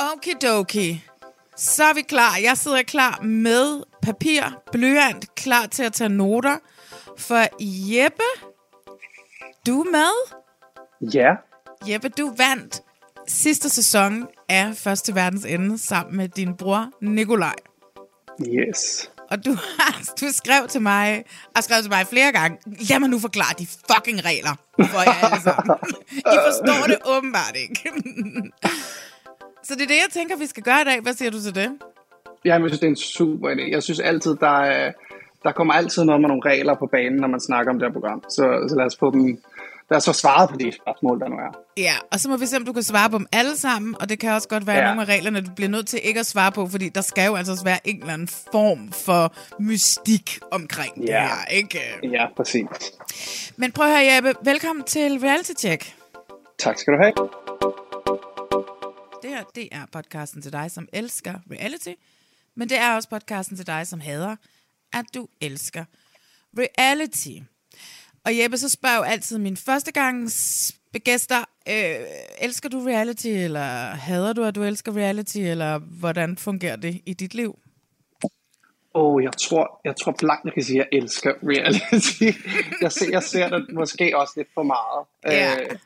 Okidoki. Så er vi klar. Jeg sidder klar med papir, blyant, klar til at tage noter. For Jeppe, du er med? Ja, Jeppe, du vandt sidste sæson af Første Verdens Ende sammen med din bror Nikolaj. yes. Og du, har, du skrev til mig, og skrev til mig flere gange, lad mig nu forklare de fucking regler for jer alle sammen. I forstår det åbenbart ikke. Så det er det, jeg tænker, vi skal gøre i dag. Hvad siger du til det? Jeg synes, det er en super idé. Jeg synes altid, der, er, der kommer altid noget med nogle regler på banen, når man snakker om det her program. Så, så lad os få dem... Lad os så svare på de spørgsmål, der nu er. Ja, og så må vi se, om du kan svare på dem alle sammen, og det kan også godt være ja. Nogle af reglerne, du bliver nødt til ikke at svare på, fordi der skal jo altså også være en eller anden form for mystik omkring det Ja. her, ikke? Ja, præcis. Men prøv at høre, Jeppe, velkommen til Reality Check. Tak skal du have. Det her, det er podcasten til dig, som elsker reality, men det er også podcasten til dig, som hader, at du elsker reality. Og Jeppe, så spørger jo altid mine førstegangs gæster, øh, elsker du reality, eller hader du, at du elsker reality, eller hvordan fungerer det i dit liv? Og jeg tror, jeg tror blankt, jeg kan sige, at jeg elsker reality. jeg, ser, jeg ser det måske også lidt for meget. Ja. Øh,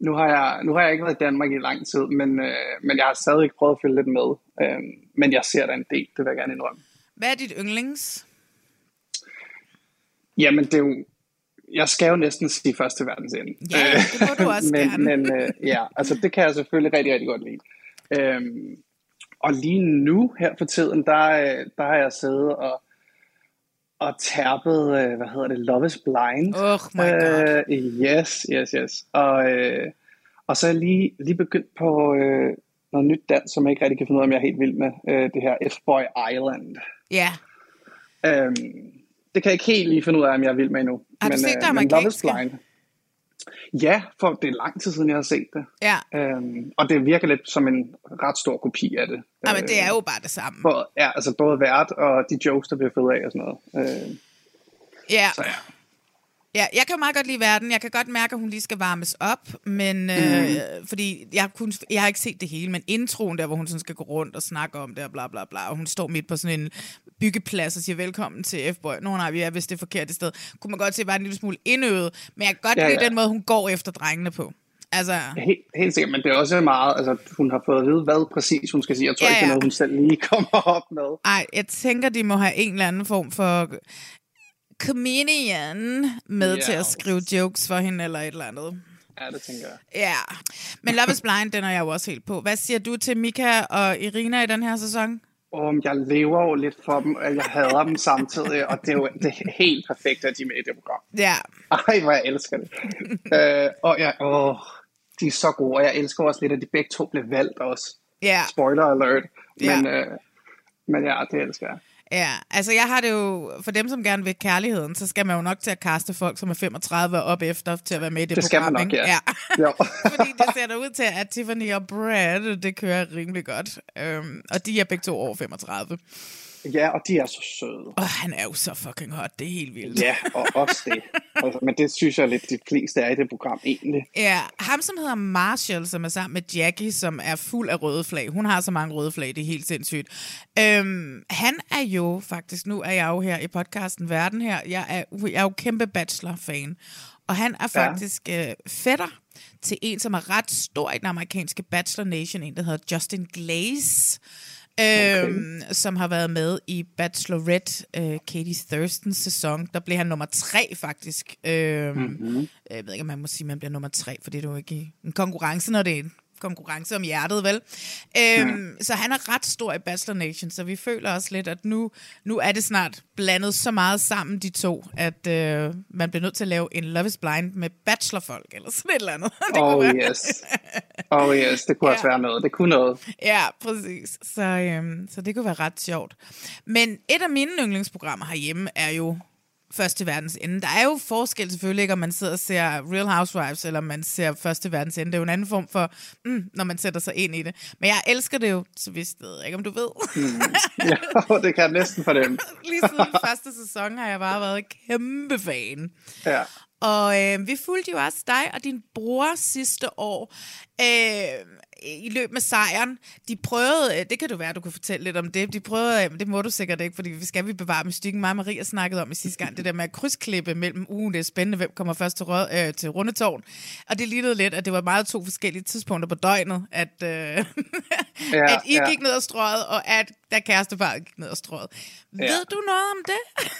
nu, har jeg, nu har jeg ikke været i Danmark i lang tid, men, øh, men jeg har stadig prøvet at følge lidt med. Øh, men jeg ser der en del, det vil jeg gerne indrømme. Hvad er dit yndlings? Jamen, det er jo... Jeg skal jo næsten sige første verdens ende. Ja, det må du også men, gerne. Men øh, ja, altså det kan jeg selvfølgelig rigtig, rigtig godt lide. Øhm, og lige nu, her for tiden, der, øh, der har jeg siddet og, og tærpet, øh, hvad hedder det, Love is Blind. Oh my god. Øh, yes, yes, yes. Og, øh, og så er jeg lige, lige begyndt på øh, noget nyt dans, som jeg ikke rigtig kan finde ud af, om jeg er helt vild med. Øh, det her F-Boy Island. Ja, Øhm, det kan jeg ikke helt lige finde ud af, om jeg er vild med endnu. Har du men, set øh, det men Love is amerikanske? Blind. Ja, for det er lang tid siden, jeg har set det. ja. Øhm, og det virker lidt som en ret stor kopi af det. ja men det er jo bare det samme. Både, ja, altså både vært og de jokes, der bliver fået af og sådan noget. Øh, Ja. så ja. Ja, jeg kan meget godt lide verden. Jeg kan godt mærke, at hun lige skal varmes op, men Mhm. øh, fordi jeg, kun, jeg har ikke set det hele, men introen der, hvor hun sådan skal gå rundt og snakke om det og bla bla bla, og hun står midt på sådan en byggeplads og siger velkommen til F-Boy. Nå nej, vi er vist det forkerte sted. Kunne man godt se, at var en lille smule indøvet, men jeg kan godt Ja, lide ja. den måde, hun går efter drengene på. Altså, Helt, helt sikkert, men det er også meget, altså hun har fået at vide, hvad præcis hun skal sige. Jeg tror Ja, ikke, det er ja. noget, hun selv lige kommer op med. ej, jeg tænker, de må have en eller anden form for comedian med Ja. til at skrive jokes for hende eller et eller andet. Ja, det tænker jeg. Ja, men Love is Blind, den er jeg jo også helt på. Hvad siger du til Mika og Irina i den her sæson? Og jeg lever jo lidt for dem, og jeg hader dem samtidig, og det er jo det er helt perfekt, at de er med i det program. Ja, Ej, hvor jeg elsker det. øh, og jeg, åh, de er så gode, og jeg elsker også lidt, at de begge to blev valgt også. ja, Spoiler alert. Ja. Men, øh, men ja, det elsker jeg. Ja. Altså jeg har det jo, for dem som gerne vil kærligheden, så skal man jo nok til at kaste folk, som er 35 og op efter, til at være med i det, Det skal program. man nok, ikke? ja. ja. Fordi det ser da ud til, at Tiffany og Brad, det kører rimelig godt. Øhm, og de er begge to over 35. Ja, og de er så søde. Og han er jo så fucking hot, det er helt vildt. Ja, og også det. Altså, men det synes jeg lidt, de fleste er i det program egentlig. Ja, ham som hedder Marshall, som er sammen med Jackie, som er fuld af røde flag. Hun har så mange røde flag, det er helt sindssygt. Øhm, han er jo faktisk, nu er jeg jo her i podcasten Verden her, jeg er, jeg er jo kæmpe Bachelor-fan. Og han er faktisk ja. øh, fætter til en, som er ret stor i den amerikanske Bachelor Nation, en, der hedder Justin Glaze. Okay. Øhm, som har været med i Bachelorette, øh, Katie Thurstons sæson. Der blev han nummer tre, faktisk. Øhm, mm-hmm. Jeg ved ikke, om man må sige, at man bliver nummer tre, for det er jo ikke en konkurrence, når det er en konkurrence om hjertet, vel? Øhm, mm. Så han er ret stor i Bachelor Nation, så vi føler også lidt, at nu, nu er det snart blandet så meget sammen, de to, at øh, man bliver nødt til at lave en Love is Blind med bachelorfolk, eller sådan et eller andet. det oh yes. oh yes, det kunne ja. også være noget. Det kunne noget. Ja, præcis. Så, øhm, så det kunne være ret sjovt. Men et af mine yndlingsprogrammer herhjemme er jo Første Verdens Ende. Der er jo forskel selvfølgelig ikke, om man sidder og ser Real Housewives, eller man ser Første Verdens Ende. Det er jo en anden form for, mm, når man sætter sig ind i det. Men jeg elsker det jo, så hvis det ikke, om du ved. mm. Ja, det kan jeg næsten fornemme. Lige siden første sæson har jeg bare været kæmpe fan. Ja. Og øh, vi fulgte jo også dig og din bror sidste år. Øh, i løbet med sejren. De prøvede, øh, det kan du være, du kunne fortælle lidt om det, de prøvede, øh, det må du sikkert ikke, fordi vi skal vi bevare mystikken. Mig og Maria snakkede om i sidste gang, det der med at krydsklippe mellem ugen, det er spændende, hvem kommer først til, rød, øh, til rundetårn. Og det lignede lidt, at det var meget to forskellige tidspunkter på døgnet, at, øh, ja, at I ja. gik ned og strøget, og at der kæresteparet gik ned og strøget. Ja. Ved du noget om det?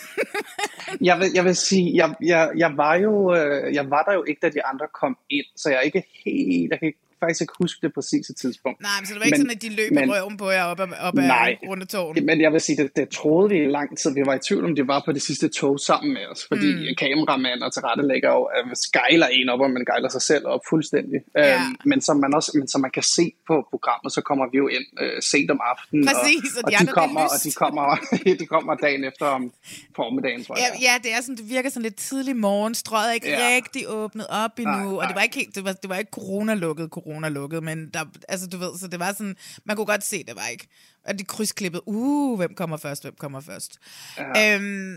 jeg, vil, jeg vil sige, jeg, jeg, jeg, var jo, jeg var der jo ikke, da de andre kom ind, så jeg er ikke helt, jeg kan ikke faktisk ikke huske det præcise tidspunkt. Nej, men så det var ikke men, sådan, at de løb men, røven på jer op, op, op nej, rundetårn? men jeg vil sige, det, det troede vi i lang tid. Vi var i tvivl om, de var på det sidste tog sammen med os, fordi mm. kameramand og tilrettelægger jo uh, skejler en op, og man gejler sig selv op fuldstændig. Ja. Um, men, som man også, men som man kan se på programmet, så kommer vi jo ind uh, sent om aftenen. Præcis, og, og, de, og de, kommer, og de kommer, de kommer dagen efter om formiddagen, tror jeg. Ja, ja, det, er sådan, det virker sådan lidt tidlig morgen. Strøget er ikke ja. rigtig åbnet op endnu, nej, nej. og det var ikke helt, det var, det var ikke corona-lukket, corona lukket, men der, altså du ved, så det var sådan, man kunne godt se, det var ikke. Og de krydsklippede, uh, hvem kommer først, hvem kommer først. Ja. Øhm,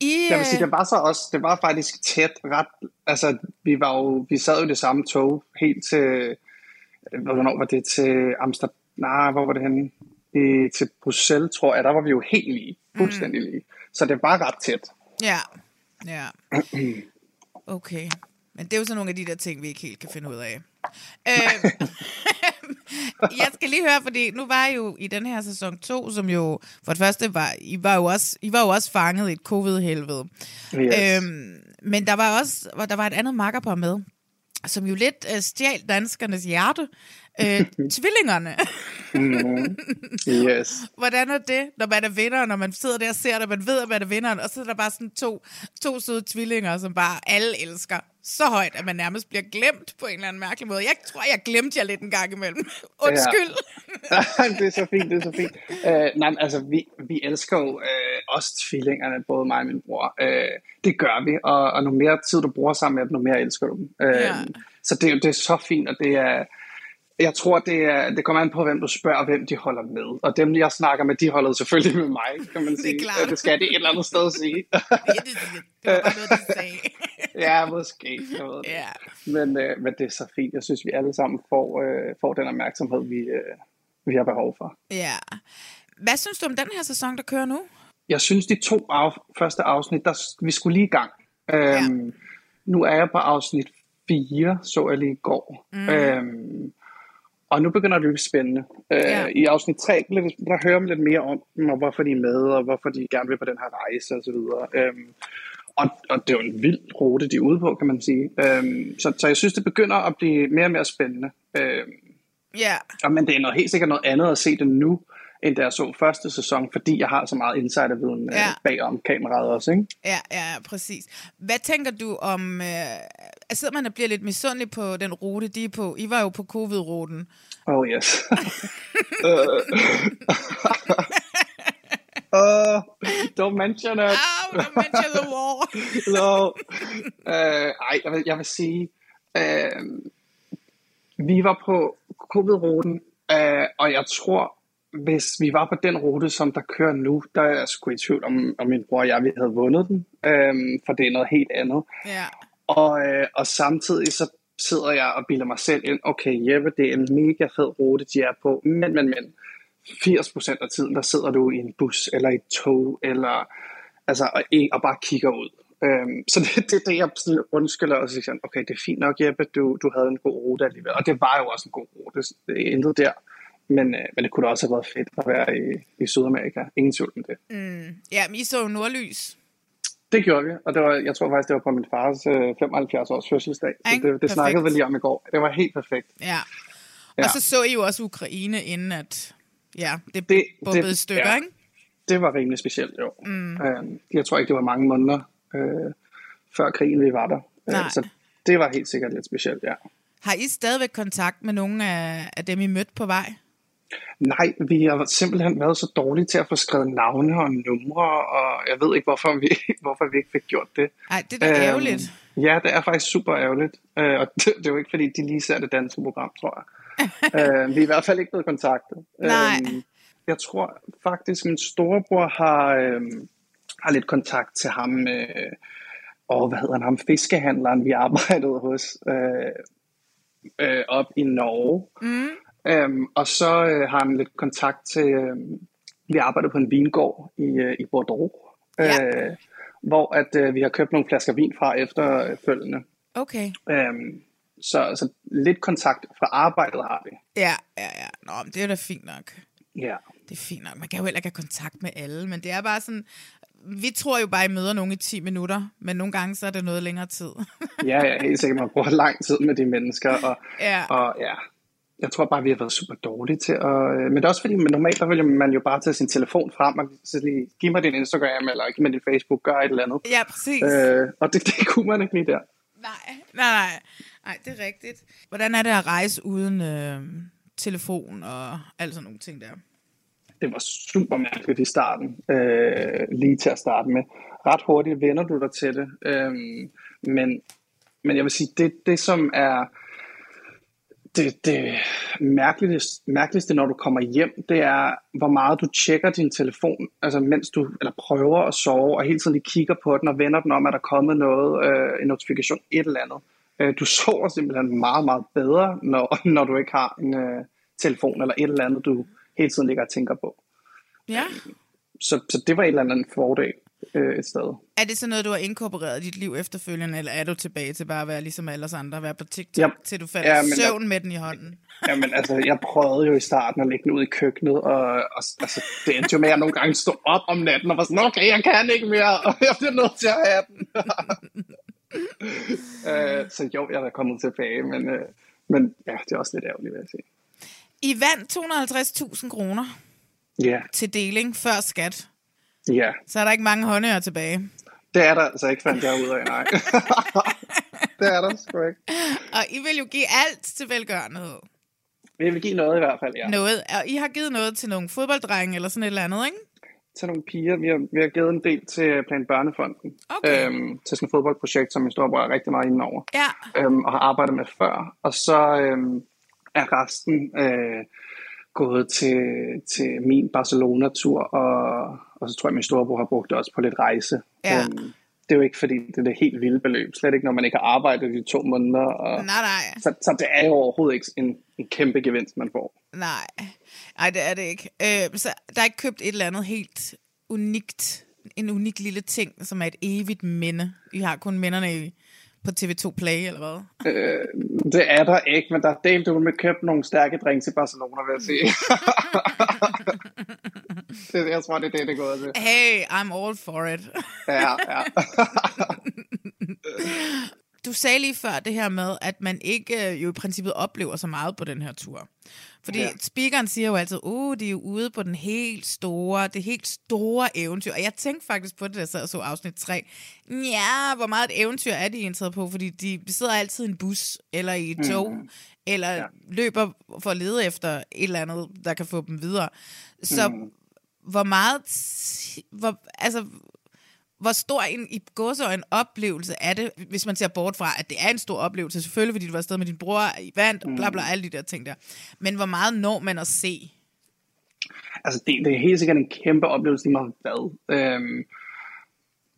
i, jeg vil sige, det var så også, det var faktisk tæt, ret, altså vi var jo, vi sad jo i det samme tog, helt til, hvornår var det til Amsterdam, nej, hvor var det henne? I, til Bruxelles, tror jeg, der var vi jo helt lige, fuldstændig mm. lige. Så det var ret tæt. Ja, ja. Okay. Men det er jo sådan nogle af de der ting, vi ikke helt kan finde ud af. øh, jeg skal lige høre, fordi nu var jeg jo i den her sæson 2, som jo for det første var, I var jo også, I var jo også fanget i et covid-helvede. Yes. Øhm, men der var også der var et andet makkerpar med, som jo lidt øh, stjal danskernes hjerte. Øh, tvillingerne. mm, yes. Hvordan er det, når man er vinder, når man sidder der og ser det, man ved, at man er vinderen, og så er der bare sådan to, to søde tvillinger, som bare alle elsker så højt, at man nærmest bliver glemt på en eller anden mærkelig måde. Jeg tror, jeg glemte jer lidt en gang imellem. Undskyld. Ja. det er så fint, det er så fint. Uh, nej, altså, vi, vi elsker jo uh, også tvillingerne, både mig og min bror. Uh, det gør vi, og, og nu mere tid du bruger sammen med dem, nu mere elsker du dem. Uh, ja. Så det, det er så fint, og det er jeg tror, det, er, det kommer an på, hvem du spørger, hvem de holder med. Og dem, jeg snakker med, de holder selvfølgelig med mig, kan man sige. Det, er klart. det skal de et eller andet sted sige. ja, det, det var bare noget, de sagde. ja, måske. Jeg ved det. Ja. Men, øh, men det er så fint. Jeg synes, vi alle sammen får, øh, får den opmærksomhed, vi, øh, vi har behov for. Ja. Hvad synes du om den her sæson, der kører nu? Jeg synes, de to af, første afsnit, der, vi skulle lige i gang. Øhm, ja. Nu er jeg på afsnit 4, så jeg lige i går. Mm. Øhm, og nu begynder det at blive spændende. Øh, ja. I afsnit 3, der hører man lidt mere om dem, og hvorfor de er med, og hvorfor de gerne vil på den her rejse osv. Øhm, og, og det er jo en vild rute, de er ude på, kan man sige. Øhm, så, så jeg synes, det begynder at blive mere og mere spændende. Øhm, ja. Og, men det er noget, helt sikkert noget andet at se det nu, end da jeg så første sæson, fordi jeg har så meget insiderviden ja. øh, bagom kameraet også, ikke? Ja, ja, præcis. Hvad tænker du om... Øh, sidder man og bliver lidt misundelig på den rute, de er på? I var jo på covid-ruten. Oh, yes. uh, don't mention it. Oh, don't mention the war. no. Uh, ej, jeg vil, jeg vil sige, uh, vi var på covid-ruten, uh, og jeg tror, hvis vi var på den rute, som der kører nu, der er jeg sgu i tvivl om, om min bror og jeg, vi havde vundet den, øhm, for det er noget helt andet. Ja. Og, øh, og samtidig så sidder jeg og bilder mig selv ind, okay Jeppe, det er en mega fed rute, de er på, men, men, men, 80% af tiden, der sidder du i en bus, eller i et tog, eller, altså, og, og bare kigger ud. Øhm, så det, det, det jeg sådan undskylder og siger, okay, det er fint nok, Jeppe, du, du havde en god rute alligevel. Og det var jo også en god rute, det intet der. Men, øh, men det kunne da også have været fedt at være i, i Sydamerika. Ingen tvivl om det. Mm. Ja, men I så jo nordlys. Det gjorde vi, og det var, jeg tror faktisk, det var på min fars øh, 75 års fødselsdag. Så det, det snakkede Perfekt. vi lige om i går. Det var helt perfekt. Ja. Og så så I jo også Ukraine, inden at ja, det, det i det- stykker, ja. ikke? Det var rimelig specielt, jo. Mm. Øhm, jeg tror ikke, det var mange måneder øh, før krigen, vi var der. Øh, Nej. så det var helt sikkert lidt specielt, ja. Har I stadigvæk kontakt med nogle af, af dem, I mødte på vej? Nej, vi har simpelthen været så dårlige til at få skrevet navne og numre, og jeg ved ikke, hvorfor vi, hvorfor vi ikke fik gjort det. Nej, det er da ærgerligt. Ja, det er faktisk super ærgerligt. Øh, og det, det er jo ikke, fordi de lige ser det danske program, tror jeg. øh, vi er i hvert fald ikke blevet kontaktet. Nej. Øh, jeg tror faktisk, min storebror har, øh, har lidt kontakt til ham, øh, og hvad hedder han, ham fiskehandleren, vi arbejdede hos øh, øh, op i Norge. Mm. Øhm, og så øh, har han lidt kontakt til, øh, vi arbejder på en vingård i, øh, i Bordeaux, Ja. øh, hvor at øh, vi har købt nogle flasker vin fra efterfølgende. Okay. Øhm, så, så lidt kontakt fra arbejdet har vi. Ja, ja, ja. Nå, men det er da fint nok. Ja. Det er fint nok. Man kan jo heller ikke have kontakt med alle, men det er bare sådan... Vi tror jo bare, I møder nogen i 10 minutter, men nogle gange så er det noget længere tid. ja, ja, helt sikkert. Man bruger lang tid med de mennesker. Og, Ja. og ja, jeg tror bare, vi har været super dårlige til at... øh, Men det er også fordi, men normalt der vil man jo bare tage sin telefon frem og så lige, giv mig din Instagram, eller giv mig din Facebook, gør et eller andet. ja, præcis. Øh, og det, det kunne man ikke lige der. Nej, nej, nej. Nej, det er rigtigt. Hvordan er det at rejse uden øh, telefon og alt sådan nogle ting der? Det var super mærkeligt i starten, øh, lige til at starte med. Ret hurtigt vender du dig til det. Øh, men, men jeg vil sige, det, det som er det, det mærkeligste, mærkeligste, når du kommer hjem, det er, hvor meget du tjekker din telefon, altså mens du eller prøver at sove, og hele tiden lige kigger på den og vender den om, at der er kommet noget, øh, en notifikation, et eller andet. Øh, du sover simpelthen meget, meget bedre, når, når du ikke har en øh, telefon eller et eller andet, du hele tiden ligger og tænker på. Ja. Så, så det var en eller anden fordel øh, et sted. Er det så noget, du har inkorporeret i dit liv efterfølgende, eller er du tilbage til bare at være ligesom alle os andre, være på TikTok, Ja. til du falder Ja, men søvn med den i hånden? Jamen altså, jeg prøvede jo i starten at lægge den ud i køkkenet, og, og altså, det endte jo med, at jeg nogle gange stod op om natten og var sådan, okay, jeg kan ikke mere, og jeg bliver nødt til at have den. øh, så jo, jeg er kommet tilbage, men, øh, men ja, det er også lidt ærgerligt, vil jeg sige. I vandt 250.000 kroner Ja, til deling før skat. Ja, Så er der ikke mange håndører tilbage. det er der altså ikke, fandt jeg ud af, nej. det er der sgu ikke. Og I vil jo give alt til velgørenhed. Vi vil give noget i hvert fald, ja. Noget. Og I har givet noget til nogle fodbolddrenge eller sådan et eller andet, ikke? til nogle piger. Vi har, vi har givet en del til Plan Børnefonden. Okay. Øhm, til sådan et fodboldprojekt, som min storebror er rigtig meget inde over. Ja. øhm, og har arbejdet med før. Og så øhm, er resten øh, gået til, til min Barcelona-tur, og, og så tror jeg, min storebror har brugt det også på lidt rejse. Ja. Øhm, det er jo ikke, fordi det er det helt vilde beløb. Slet ikke, når man ikke har arbejdet i to måneder. Og, Nej, nej. så, så det er jo overhovedet ikke en, en kæmpe gevinst, man får. Nej. Nej, det er det ikke. Øh, så der er ikke købt et eller andet helt unikt, en unik lille ting, som er et evigt minde. I har kun minderne i, på TV2 Play, eller hvad? Øh, det er der ikke, men der er delt ud med købt nogle stærke drinks i Barcelona, vil jeg sige. det, jeg tror, det er det, det gået til. Hey, I'm all for it. Ja, ja. Du sagde lige før det her med, at man ikke øh, jo i princippet oplever så meget på den her tur. Fordi ja. Speakeren siger jo altid, uh, de er jo ude på den helt store, det helt store eventyr. Og jeg tænkte faktisk på det, da jeg sad og så afsnit 3. Ja, hvor meget et eventyr er de interesseret på? Fordi de sidder altid i en bus, eller i et tog, mm. eller ja. løber for at lede efter et eller andet, der kan få dem videre. Så mm. hvor meget, hvor, altså, hvor stor en i gåseøjne oplevelse er det, hvis man ser bort fra, at det er en stor oplevelse, selvfølgelig fordi du var afsted med din bror i vand, og bla bla, alle de der ting der. Men hvor meget når man at se? altså, det, det er helt sikkert en kæmpe oplevelse, lige meget hvad. Øhm,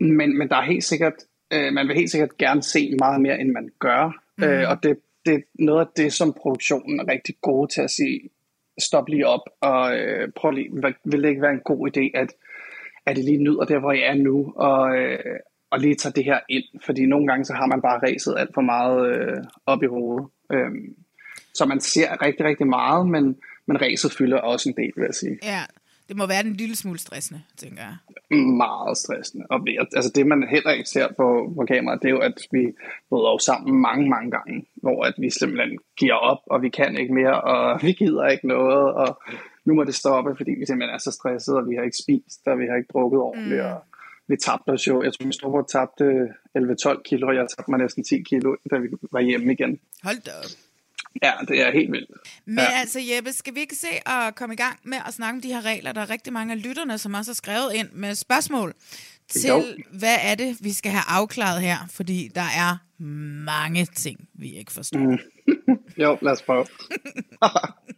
men, men der er helt sikkert, øh, man vil helt sikkert gerne se meget mere, end man gør. Mm. Øh, og det, det er noget af det, som produktionen er rigtig gode til at sige, stop lige op, og øh, prøv lige, vil det ikke være en god idé, at, at I lige nyder der, hvor I er nu, og, øh, og lige tage det her ind, fordi nogle gange så har man bare ræset alt for meget øh, op i hovedet. Øhm, så man ser rigtig, rigtig meget, men, men ræset fylder også en del, vil jeg sige. Ja, det må være en lille smule stressende, tænker jeg. Meget stressende. Og altså det, man heller ikke ser på, på kameraet, det er jo, at vi bryder jo sammen mange, mange gange, hvor at vi simpelthen giver op, og vi kan ikke mere, og vi gider ikke noget, og nu må det stoppe, fordi vi simpelthen er så stresset, og vi har ikke spist, og vi har ikke drukket ordentligt, mm. og vi tabte os jo. Jeg tror, min storebror tabte 11-12 kilo, og jeg tabte mig næsten 10 kilo, da vi var hjemme igen. Hold da op. Ja, det er helt vildt. Men ja. altså Jeppe, skal vi ikke se at komme i gang med at snakke om de her regler? Der er rigtig mange af lytterne, som også har skrevet ind med spørgsmål til, Jo. hvad er det, vi skal have afklaret her? Fordi der er mange ting, vi ikke forstår. Mm. Jo, lad os prøve.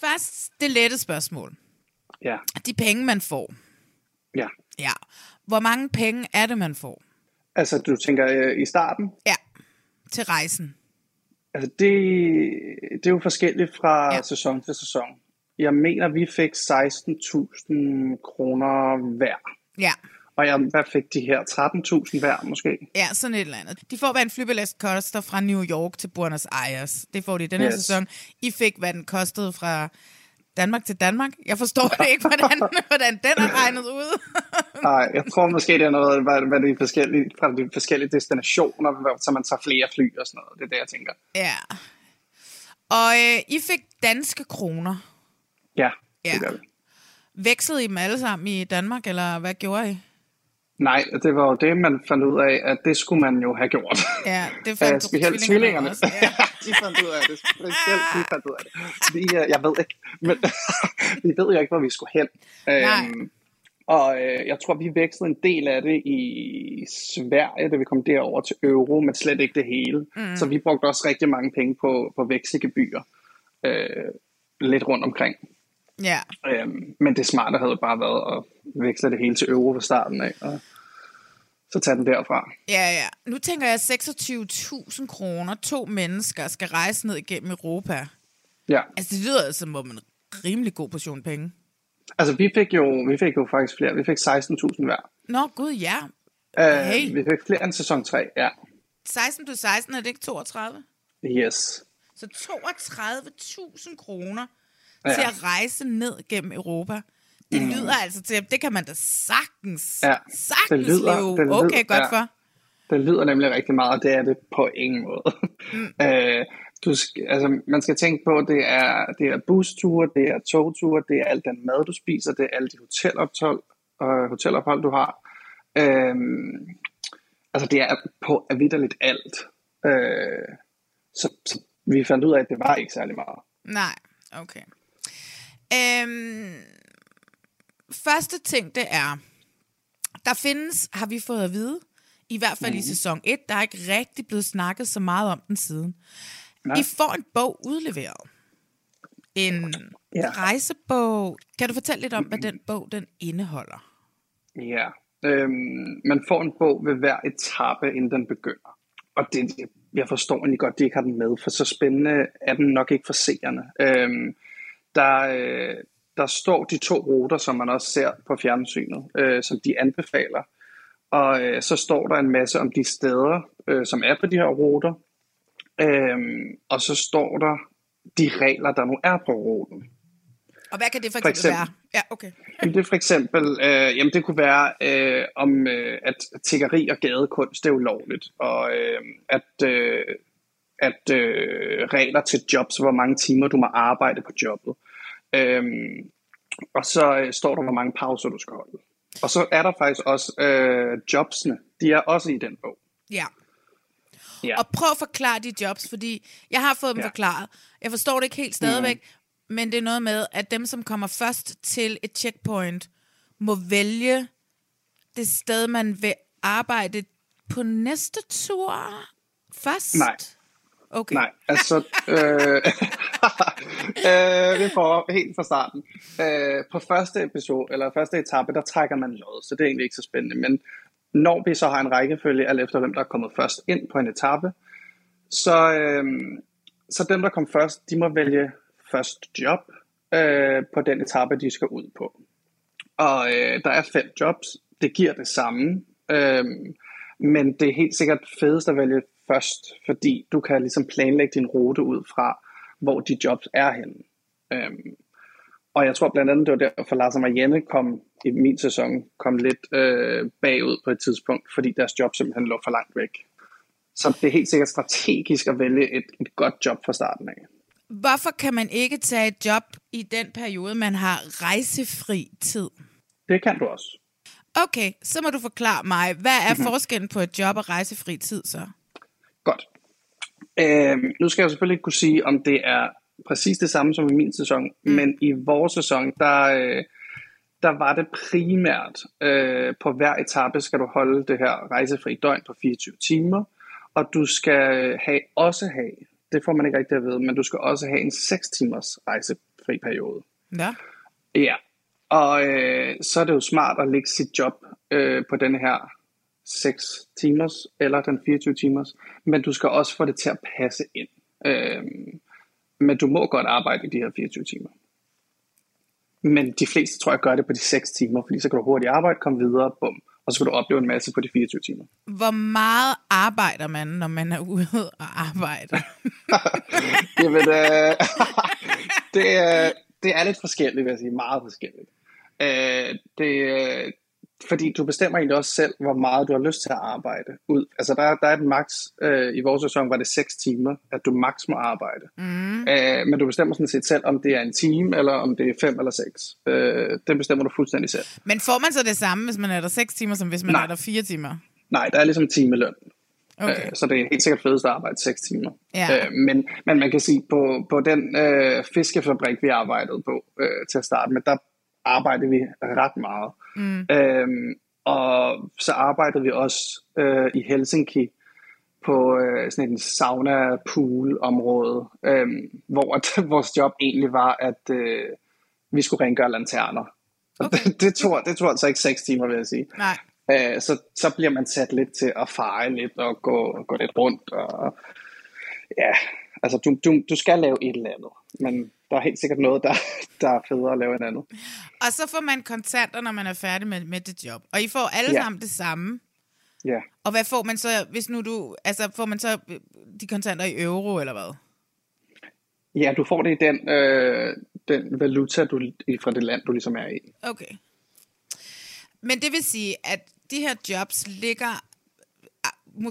Først det lette spørgsmål. Ja, De penge, man får. ja. Ja. Hvor mange penge er det, man får? Altså, du tænker øh, i starten? Ja. Til rejsen. Altså, det, det er jo forskelligt fra Ja. sæson til sæson. Jeg mener, vi fik 16.000 kroner hver. Ja. Og jeg, hvad fik de her? 13.000 hver måske? Ja, sådan et eller andet. De får, hvad en flybillet koster fra New York til Buenos Aires. Det får de i den her Yes. sæson. I fik, hvad den kostede fra Danmark til Danmark. Jeg forstår det ikke, hvordan, hvordan den er regnet ud. Nej, jeg tror måske, det er noget, hvad, hvad de forskellige, fra de forskellige destinationer, så man tager flere fly og sådan noget. Det er det, jeg tænker. ja. Og øh, I fik danske kroner. Ja, Ja. det gør vi. Vekslede I dem alle sammen i Danmark, eller hvad gjorde I? Nej, det var jo det, man fandt ud af, at det skulle man jo have gjort. Ja, det fandt specielt tvillingerne. også. Ja. de fandt ud af det. Specielt de fandt ud af det. Vi, øh, jeg ved ikke, men vi ved jo ikke, hvor vi skulle hen. Nej. Øhm, og øh, jeg tror, vi vekslede en del af det i Sverige, da vi kom derover til euro, men slet ikke det hele. Mm. Så vi brugte også rigtig mange penge på, på vekselgebyr. Øh, lidt rundt omkring. Ja. Øhm, men det smarte havde bare været at veksle det hele til euro fra starten af, og så tage den derfra. Ja, ja. Nu tænker jeg, at 26.000 kroner, to mennesker, skal rejse ned igennem Europa. Ja, Altså, det lyder som om en rimelig god portion penge. altså vi fik jo, vi fik jo faktisk flere. Vi fik 16.000 hver. Nå, gud, ja. Øh, Hey. Vi fik flere end sæson 3, ja. 16 plus 16, er det ikke 32? Yes. Så 32.000 kroner Ja. til at rejse ned gennem Europa. Det lyder altså til, det kan man da sagtens, Ja, sagtens det lyder- leve det lyder- okay godt ja. for. Det lyder nemlig rigtig meget, og det er det på ingen måde. Mm. øh, du skal, altså, man skal tænke på, at det er, det er busture, det er togture, det er alt den mad, du spiser, det er alle de hotelophold, øh, hotelophold du har. Øhm, altså det er på vidderligt alt. Øh, så, så vi fandt ud af, at det var ikke særlig meget. Nej, okay. Øhm, første ting, det er, der findes, har vi fået at vide, i hvert fald mm. i sæson 1, der er ikke rigtig blevet snakket så meget om den siden. Nej. I får en bog udleveret. En Ja. rejsebog. Kan du fortælle lidt om, hvad den bog den indeholder? Ja, øhm, man får en bog ved hver etape, inden den begynder. Og det, jeg forstår egentlig godt, at de ikke har den med, for så spændende er den nok ikke for seerne. Øhm, der, øh, der står de to ruter, som man også ser på fjernsynet, øh, som de anbefaler. Og øh, så står der en masse om de steder, øh, som er på de her ruter. Øhm, og så står der de regler, der nu er på ruten. Og hvad kan det for For eksempel, eksempel- være? Ja, okay. Jamen, det for eksempel, øh, jamen det kunne være, øh, om øh, at tiggeri og gadekunst er ulovligt, og øh, at, øh, at øh, regler til jobs, hvor mange timer du må arbejde på jobbet. Øh, og så øh, står der, hvor mange pauser du skal holde. Og så er der faktisk også øh, jobsene. De er også i den bog. Ja. Ja. Og prøv at forklare de jobs, fordi jeg har fået dem Ja. forklaret. Jeg forstår det ikke helt stadigvæk, mm. men det er noget med, at dem, som kommer først til et checkpoint, må vælge det sted, man vil arbejde på næste tur først. Nej. Okay. Nej, altså, øh, øh, det får helt fra starten. Øh, på første episode, eller første etape, der trækker man lod, så det er egentlig ikke så spændende. Men når vi så har en rækkefølge, alt efter hvem der er kommet først ind på en etape, så, øh, så dem, der kom først, de må vælge først job øh, på den etape, de skal ud på. Og øh, der er fem jobs. Det giver det samme. Øh, men det er helt sikkert fedest at vælge først, fordi du kan ligesom planlægge din rute ud fra, hvor de jobs er henne. Øhm, og jeg tror blandt andet, det var derfor, Lars og Marianne kom i min sæson kom lidt øh, bagud på et tidspunkt, fordi deres job simpelthen lå for langt væk. Så det er helt sikkert strategisk at vælge et, et godt job fra starten af. Hvorfor kan man ikke tage et job i den periode, man har rejsefri tid? Det kan du også. Okay, så må du forklare mig, hvad er forskellen på et job og rejsefri tid så? Godt. Øhm, nu skal jeg selvfølgelig ikke kunne sige, om det er præcis det samme som i min sæson, mm. men i vores sæson, der, øh, der var det primært, øh, på hver etape skal du holde det her rejsefri døgn på 24 timer, og du skal have, også have, det får man ikke rigtig at vide, men du skal også have en 6 timers rejsefri periode. Ja. Ja, og øh, så er det jo smart at lægge sit job øh, på den her 6 timers eller den 24 timers, men du skal også få det til at passe ind. Øh, men du må godt arbejde i de her 24 timer. Men de fleste tror jeg gør det på de 6 timer, fordi så kan du hurtigt arbejde, komme videre, bum, og så kan du opleve en masse på de 24 timer. Hvor meget arbejder man, når man er ude og arbejde? Jamen, øh, det, er, det er lidt forskelligt, vil jeg sige. Meget forskelligt. Øh, det, øh, fordi du bestemmer egentlig også selv, hvor meget du har lyst til at arbejde ud. Altså, der, der er et max, øh, i vores sæson var det 6 timer, at du max må arbejde. Mm. Øh, men du bestemmer sådan set selv, om det er en time, eller om det er 5 eller 6. Øh, det bestemmer du fuldstændig selv. Men får man så det samme, hvis man er der 6 timer, som hvis man Nej. er der 4 timer? Nej, der er ligesom timeløn. Okay. Øh, så det er helt sikkert fedest at arbejde 6 timer. Ja. Øh, men, men man kan sige, på, på den øh, fiskefabrik, vi arbejdede på øh, til at starte med, der arbejdede vi ret meget. Mm. Øh, og så arbejdede vi også øh, i Helsinki på øh, sådan en sauna-pool-område, øh, hvor at, vores job egentlig var, at øh, vi skulle rengøre lanterner. Okay. Det, det, tog, det tog altså ikke 6 timer, vil jeg sige. Nej. Øh, så, så bliver man sat lidt til at feje lidt og gå, gå lidt rundt. Og, ja, altså du, du, du skal lave et eller andet, men der er helt sikkert noget, der, der er federe at lave end andet. Og så får man kontanter, når man er færdig med, med det job. Og I får alle Ja. sammen det samme. Ja, Og hvad får man så, hvis nu du, altså får man så øh, de kontanter i euro, eller hvad? ja du får det i den, øh, den valuta du, i- fra det land, du ligesom er i. Okay. Men det vil sige, at de her jobs ligger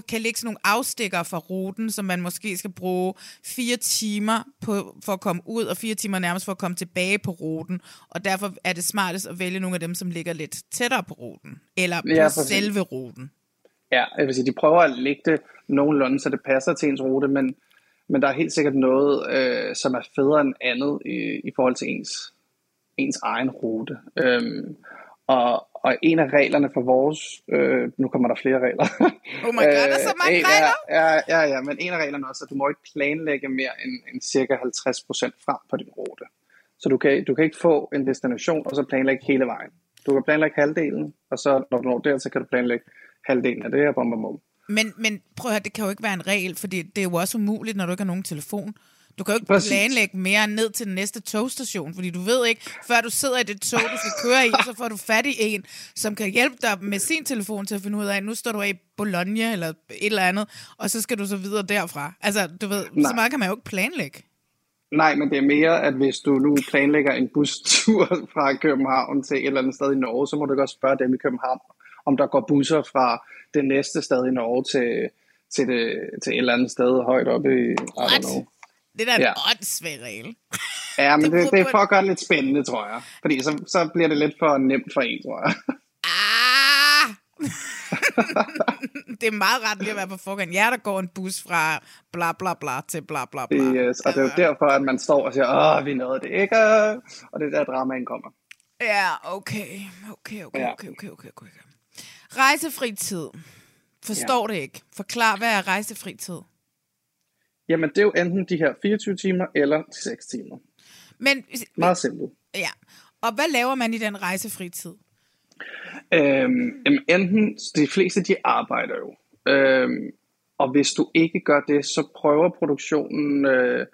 kan ligge sådan nogle afstikker fra ruten, som man måske skal bruge fire timer på, for at komme ud, og fire timer nærmest for at komme tilbage på ruten. Og derfor er det smartest at vælge nogle af dem, som ligger lidt tættere på ruten, eller på Ja, selve ruten. Ja, jeg vil sige, de prøver at lægge det nogenlunde, så det passer til ens rute, men, men der er helt sikkert noget, øh, som er federe end andet i, i forhold til ens, ens egen rute. Øhm, og, og en af reglerne for vores, øh, nu kommer der flere regler. Oh my god, der er så mange en regler! Er, ja, ja, ja, men en af reglerne er også, at du må ikke planlægge mere end, end cirka 50% frem på din rute. Så du kan, du kan ikke få en destination, og så planlægge hele vejen. Du kan planlægge halvdelen, og så når du når der, så kan du planlægge halvdelen af det her, bum, bum. Men, men prøv at høre, det kan jo ikke være en regel, fordi det er jo også umuligt, når du ikke har nogen telefon. Du kan jo ikke Præcis. planlægge mere ned til den næste togstation, fordi du ved ikke, før du sidder i det tog, du skal køre i, så får du fat i en, som kan hjælpe dig med sin telefon til at finde ud af, nu står du i Bologna eller et eller andet, og så skal du så videre derfra. Altså, du ved, Nej. så meget kan man jo ikke planlægge. Nej, men det er mere, at hvis du nu planlægger en bustur fra København til et eller andet sted i Norge, så må du godt spørge dem i København, om der går busser fra det næste sted i Norge til, til, det, til et eller andet sted højt oppe i, I don't know. Det er da en Ja. åndssvag regel. Ja, men Det det, er for at gøre det lidt spændende, tror jeg. Fordi så, så bliver det lidt for nemt for en, tror jeg. Ah! det er meget ret lige at være på forgang. Ja, der går en bus fra bla bla bla til bla bla bla. Yes, og det er jo derfor, at man står og siger, åh, vi nåede det ikke, og det er der, dramaen kommer. Ja, okay. Okay, okay, Ja. okay, okay, okay, okay. Rejsefri tid. Forstår det ikke. Forklar, hvad er rejsefri tid? Jamen, det er jo enten de her 24 timer eller de 6 timer. Men, Meget simpelt. ja. Og hvad laver man i den rejsefri tid? Øhm, enten, de fleste de arbejder jo. Øhm, og hvis du ikke gør det, så prøver produktionen øh,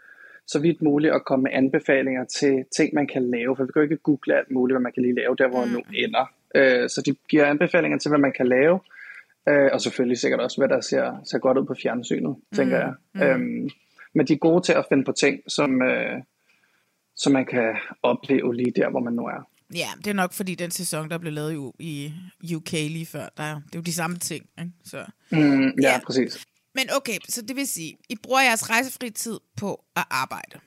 så vidt muligt at komme med anbefalinger til ting, man kan lave. For vi kan jo ikke google alt muligt, hvad man kan lige lave, der hvor mm. nu ender. Øh, så de giver anbefalinger til, hvad man kan lave. Øh, og selvfølgelig sikkert også, hvad der ser, ser godt ud på fjernsynet, tænker jeg. Mm. Øhm, men de er gode til at finde på ting, som, øh, som man kan opleve lige der, hvor man nu er. Ja, det er nok fordi den sæson, der blev lavet i, i UK lige før, der, det er jo de samme ting. Ikke? Så. Mm, ja, Ja. præcis. Men okay, så det vil sige, I bruger jeres rejsefri tid på at arbejde.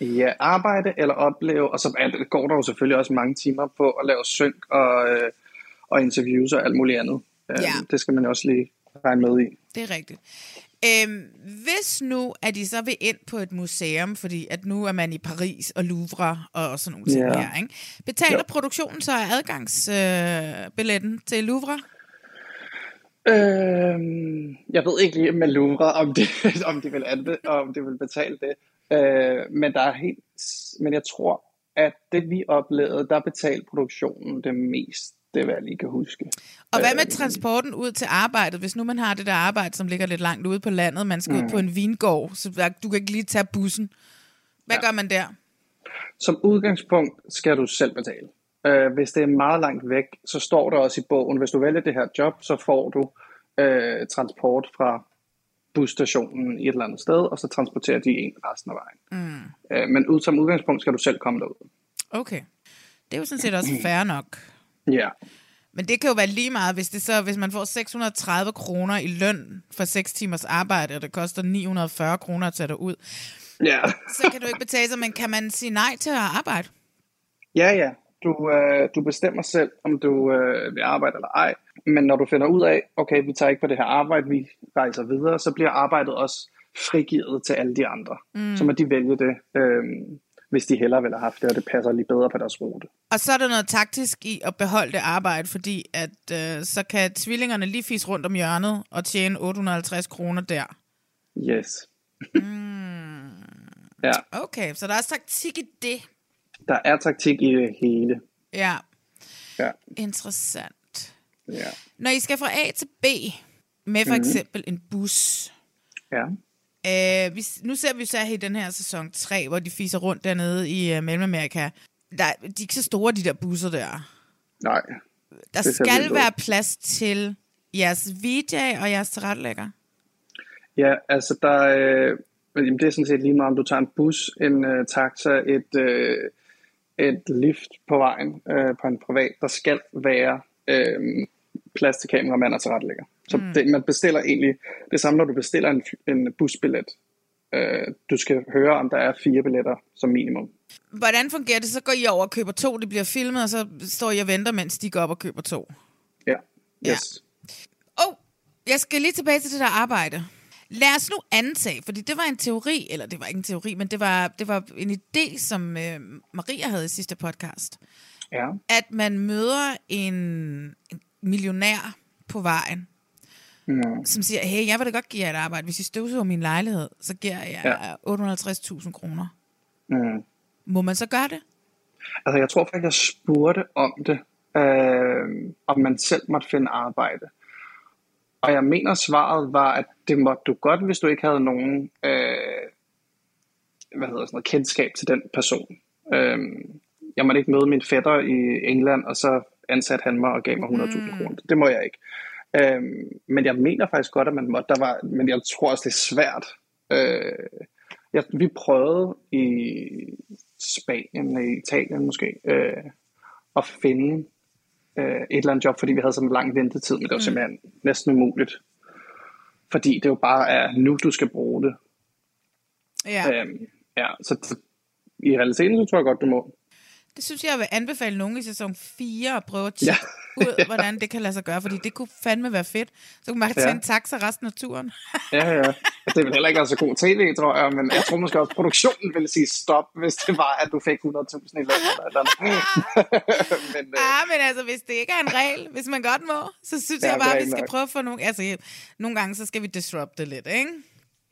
Ja, arbejde eller opleve, og så går der jo selvfølgelig også mange timer på at lave synk og, øh, og interviews og alt muligt andet. Øh, Ja. Det skal man også lige regne med i. Det er rigtigt. Øhm, hvis nu, at I så vil ind på et museum, fordi at nu er man i Paris og Louvre og sådan nogle ting Ja. her, ikke? betaler Jo. produktionen så adgangsbilletten øh, til Louvre? Øh, jeg ved ikke lige med Louvre, om de, om de, vil, anbe- om de vil betale det. Øh, men, der er helt, men jeg tror, at det vi oplevede, der betalte produktionen det mest. Det er, hvad jeg lige kan huske. Og hvad med Øh, transporten ud til arbejdet? Hvis nu man har det der arbejde, som ligger lidt langt ude på landet, man skal mm. ud på en vingård, så du kan ikke lige tage bussen. Hvad ja. gør man der? Som udgangspunkt skal du selv betale. Øh, hvis det er meget langt væk, så står der også i bogen, hvis du vælger det her job, så får du øh, transport fra busstationen i et eller andet sted, og så transporterer de en resten af vejen. Mm. Øh, men ud, som udgangspunkt skal du selv komme derud. Okay. Det er jo sådan set også fair nok. Ja, Men det kan jo være lige meget, hvis, det så, hvis man får 630 kroner i løn for 6 timers arbejde, og det koster 940 kroner at tage dig ud, ja, så kan du ikke betale sig, men kan man sige nej til at arbejde? ja. ja. Du, øh, du bestemmer selv, om du øh, vil arbejde eller ej. Men når du finder ud af, okay, vi tager ikke på det her arbejde, vi rejser videre, så bliver arbejdet også frigivet til alle de andre. Mm. Så må de vælge det, øh, hvis de hellere vil have haft det, og det passer lige bedre på deres rute. Og så er der noget taktisk i at beholde det arbejde, fordi at øh, så kan tvillingerne lige fise rundt om hjørnet og tjene 850 kroner der. Yes. Ja, Okay, så der er også taktik i det. der er taktik i det hele. Ja, Ja, interessant. ja, Når I skal fra A til B med for eksempel en bus, ja. Øh, vi, nu ser vi så her i den her sæson 3, hvor de fiser rundt dernede i uh, Mellemamerika. Der, de er ikke så store, de der busser der. Nej. Der skal være plads til jeres VJ og jeres tilrettelægger. Ja, altså der øh, jamen, det er sådan set lige meget, om du tager en bus, en øh, taxa, et, øh, et lift på vejen øh, på en privat. Der skal være øh, plads til kameramand og tilrettelægger. Så mm. det, man bestiller egentlig det samme, når du bestiller en, en busbillet. Øh, du skal høre, om der er fire billetter som minimum. Hvordan fungerer det? Så går I over og køber to, det bliver filmet, og så står I og venter, mens de går op og køber to. Ja, Ja. yes. Åh, oh, jeg skal lige tilbage til det der arbejde. Lad os nu antage, fordi det var en teori, eller det var ikke en teori, men det var, det var en idé, som øh, Maria havde i sidste podcast. Ja. at man møder en, en millionær på vejen, Mm. som siger, hey, jeg vil da godt give jer et arbejde. Hvis I støvsuger min lejlighed, så giver jeg Ja. 850.000 kroner. Mm. Må man så gøre det? Altså, jeg tror faktisk, jeg spurgte om det, øh, om man selv måtte finde arbejde. Og jeg mener, svaret var, at det måtte du godt, hvis du ikke havde nogen øh, hvad hedder sådan noget, kendskab til den person. Øh, jeg måtte ikke møde min fætter i England, og så ansatte han mig og gav mig 100.000 mm. kroner. Det må jeg ikke. Øh, men jeg mener faktisk godt, at man måtte. Der var, men jeg tror også, det er svært. Øh, Ja, vi prøvede i Spanien, i Italien måske, øh, at finde øh, et eller andet job, fordi vi havde sådan en lang ventetid, men det var simpelthen næsten umuligt. Fordi det jo bare er nu, du skal bruge det. Ja. Øhm, ja, så så i realiteten, så tror jeg godt, du må. Det synes jeg, jeg vil anbefale nogen i sæson 4 at prøve at tjekke ja. ud, hvordan det kan lade sig gøre, fordi det kunne fandme være fedt. Så kunne man tage Ja. en taxa resten af turen. Ja, ja. Det vil heller ikke være så god tv, tror jeg, men jeg tror måske også, at produktionen ville sige stop, hvis det var, at du fik 100.000 i løn eller men, øh, Ja, men altså, hvis det ikke er en regel, hvis man godt må, så synes Ja, jeg bare, at vi skal nok. prøve at få nogle... Altså, nogle gange, så skal vi disrupte lidt, ikke?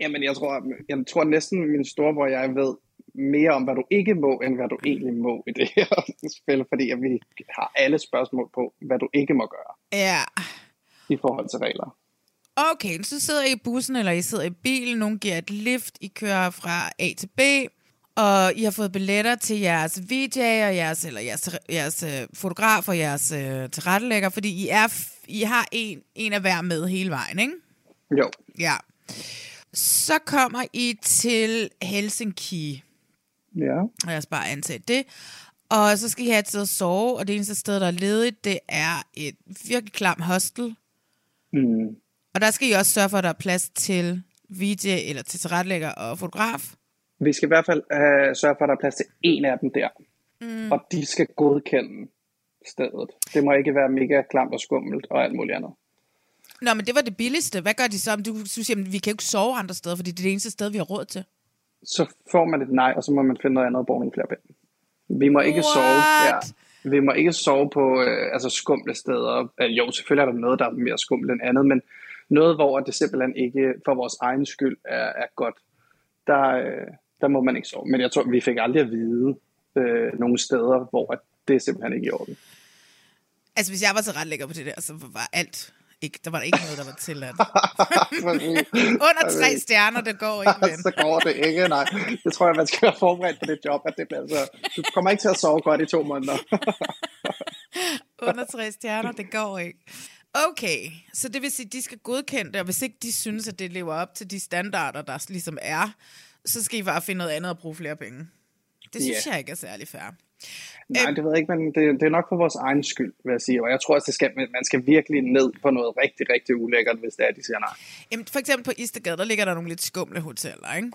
Jamen, jeg tror, jeg tror næsten, min og jeg ved mere om, hvad du ikke må, end hvad du egentlig må i det her spil, fordi at vi har alle spørgsmål på, hvad du ikke må gøre Ja. i forhold til regler. Okay, så sidder I i bussen, eller I sidder i bilen, nogen giver et lift, I kører fra A til B, og I har fået billetter til jeres VJ og jeres, eller jeres, jeres øh, fotograf og jeres øh, tilrettelægger, fordi I, er, I har en, en af hver med hele vejen, ikke? Jo, Ja. Så kommer I til Helsinki. Ja. Lad os bare antage det. Og så skal I have et sted at sove, og det eneste sted, der er ledigt, det er et virkelig klam hostel. Mm. Og der skal I også sørge for, at der er plads til VJ eller til tilrettelægger og fotograf. Vi skal i hvert fald uh, sørge for, at der er plads til en af dem der. Mm. Og de skal godkende stedet. Det må ikke være mega klamt og skummelt og alt muligt andet. Nå, men det var det billigste. Hvad gør de så? Du synes, jamen, vi kan jo ikke sove andre steder, fordi det er det eneste sted, vi har råd til. Så får man et nej, og så må man finde noget andet og bruge nogle flere penge. Vi må ikke What? sove. Ja. Vi må ikke sove på øh, altså skumle steder. Øh, jo, selvfølgelig er der noget, der er mere skummelt end andet, men noget, hvor det simpelthen ikke for vores egen skyld er, er godt, der, øh, der må man ikke sove. Men jeg tror, vi fik aldrig at vide øh, nogle steder, hvor at det er simpelthen ikke i orden. Altså, hvis jeg var tilrettelægger på det der, så var alt ikke, der var der ikke noget, der var tilladt. Under tre stjerner, det går ikke, ven. så går det ikke, nej. Det tror jeg, man skal være forberedt på det job, at det bliver så... Du kommer ikke til at sove godt i to måneder. Under tre stjerner, det går ikke. Okay, så det vil sige, at de skal godkende det, og hvis ikke de synes, at det lever op til de standarder, der ligesom er, så skal I bare finde noget andet at bruge flere penge. Det synes Ja. jeg ikke er særlig fair. Nej, det ved jeg ikke, men det, det er nok for vores egen skyld, vil jeg sige. Og jeg tror også, det skal, man skal virkelig ned på noget rigtig, rigtig ulækkert, hvis det er, de siger nej. Jamen, for eksempel på Istegade, der ligger der nogle lidt skumle hoteller, ikke?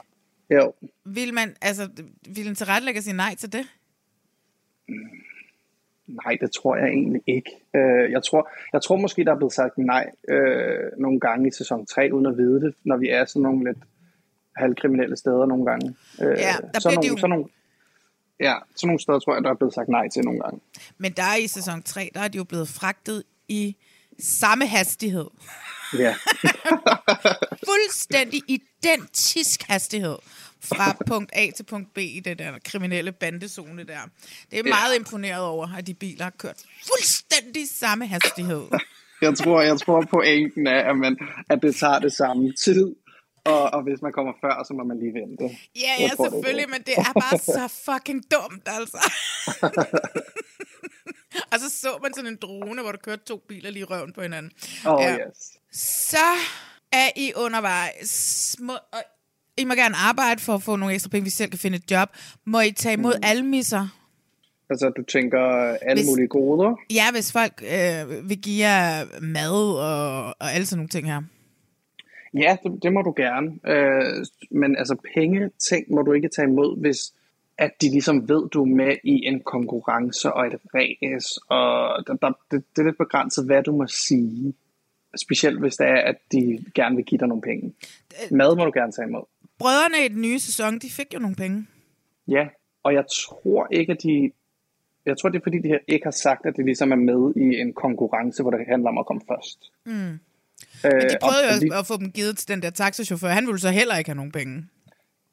Jo, Vil man, altså, vil en tilrettelægger sige nej til det? nej, det tror jeg egentlig ikke. Øh, jeg, tror, jeg tror måske, der er blevet sagt nej øh, nogle gange i sæson 3, uden at vide det, når vi er sådan nogle lidt halvkriminelle steder nogle gange. Øh, Ja, der sådan bliver de nogle, jo- sådan nogle, Ja, sådan nogle steder tror jeg, der er blevet sagt nej til nogle gange. Men der er i sæson 3, der er de jo blevet fragtet i samme hastighed. Ja, Fuldstændig identisk hastighed fra punkt A til punkt B i den der kriminelle bandezone der. Det er meget imponeret over, at de biler har kørt fuldstændig samme hastighed. jeg tror, jeg tror pointen er, at, man, at det tager det samme tid. Og, og hvis man kommer før, så må man lige vente. Ja, ja, tror, selvfølgelig, det. men det er bare så fucking dumt, altså. og så så man sådan en drone, hvor der kørte to biler lige røven på hinanden. Oh, Ja. yes. Så er I undervejs. Må, og I må gerne arbejde for at få nogle ekstra penge, hvis I selv kan finde et job. Må I tage imod mm. almisser? Altså, du tænker alle hvis... mulige goder? Ja, hvis folk øh, vil give jer mad og, og alle sådan nogle ting her. Ja, det, det må du gerne. Øh, men altså, penge ting må du ikke tage imod, hvis at de ligesom ved, du er med i en konkurrence og et race, og der, der, det, det er lidt begrænset, hvad du må sige. Specielt hvis det er, at de gerne vil give dig nogle penge. Mad må du gerne tage imod. Brødrene i den nye sæson, de fik jo nogle penge. Ja, og jeg tror ikke, at de... Jeg tror, det er fordi, de ikke har sagt, at de ligesom er med i en konkurrence, hvor det handler om at komme først. Mm. Øh, Men de prøvede jo og også vi- at få dem givet til den der taxachauffør. Han ville så heller ikke have nogen penge.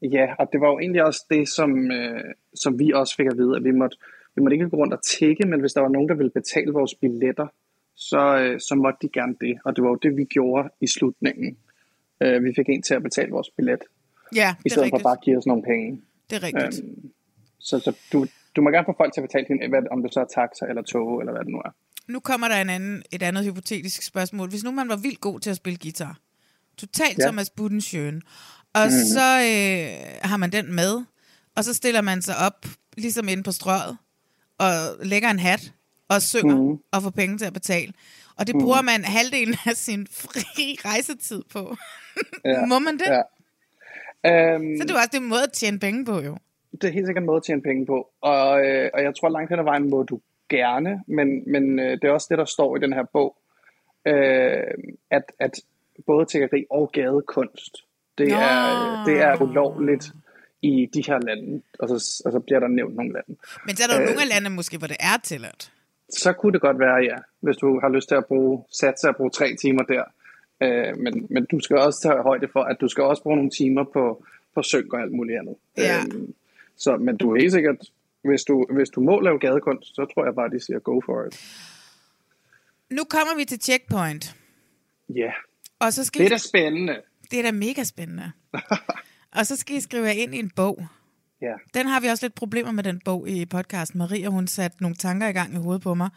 Ja, og det var jo egentlig også det, som, øh, som vi også fik at vide, at vi måtte, vi måtte ikke gå rundt og tække, men hvis der var nogen, der ville betale vores billetter, så, øh, så måtte de gerne det. Og det var jo det, vi gjorde i slutningen. Øh, vi fik en til at betale vores billet, Ja, i det stedet for rigtigt. bare at give os nogle penge. Det er rigtigt. Øhm, så så du, du må gerne få folk til at betale din, hvad, om det så er taxa eller tog, eller hvad det nu er. Nu kommer der en anden, et andet hypotetisk spørgsmål. Hvis nu man var vildt god til at spille guitar, totalt ja. Thomas Budensjøen, Og mm. så øh, har man den med, og så stiller man sig op, ligesom inde på strøget, og lægger en hat, og synger, mm. og får penge til at betale. Og det bruger man halvdelen af sin fri rejsetid på. Ja, Må man det? Ja. Øhm, Så det er også det en måde at tjene penge på, jo. det er helt sikkert en måde at tjene penge på. Og, øh, og jeg tror langt hen ad vejen må du gerne, men, men øh, det er også det, der står i den her bog, øh, at, at både tiggeri og gadekunst, det Nå. er, det er ulovligt i de her lande, og så, og så bliver der nævnt nogle lande. Men så er der jo Øh. nogle af landene måske, hvor det er tilladt. Så kunne det godt være, ja, hvis du har lyst til at bruge, satse at bruge tre timer der. Øh, men, men du skal også tage højde for, at du skal også bruge nogle timer på, på synk og alt muligt andet. Ja. Øhm, så, men du er helt sikkert, hvis du, hvis du må lave gadekunst, så tror jeg bare, de siger go for it. Nu kommer vi til checkpoint. Ja, yeah. Og så skal det er I, da spændende. det er da mega spændende. og så skal I skrive ind i en bog. Ja, Den har vi også lidt problemer med, den bog i podcasten. Maria, hun satte nogle tanker i gang i hovedet på mig.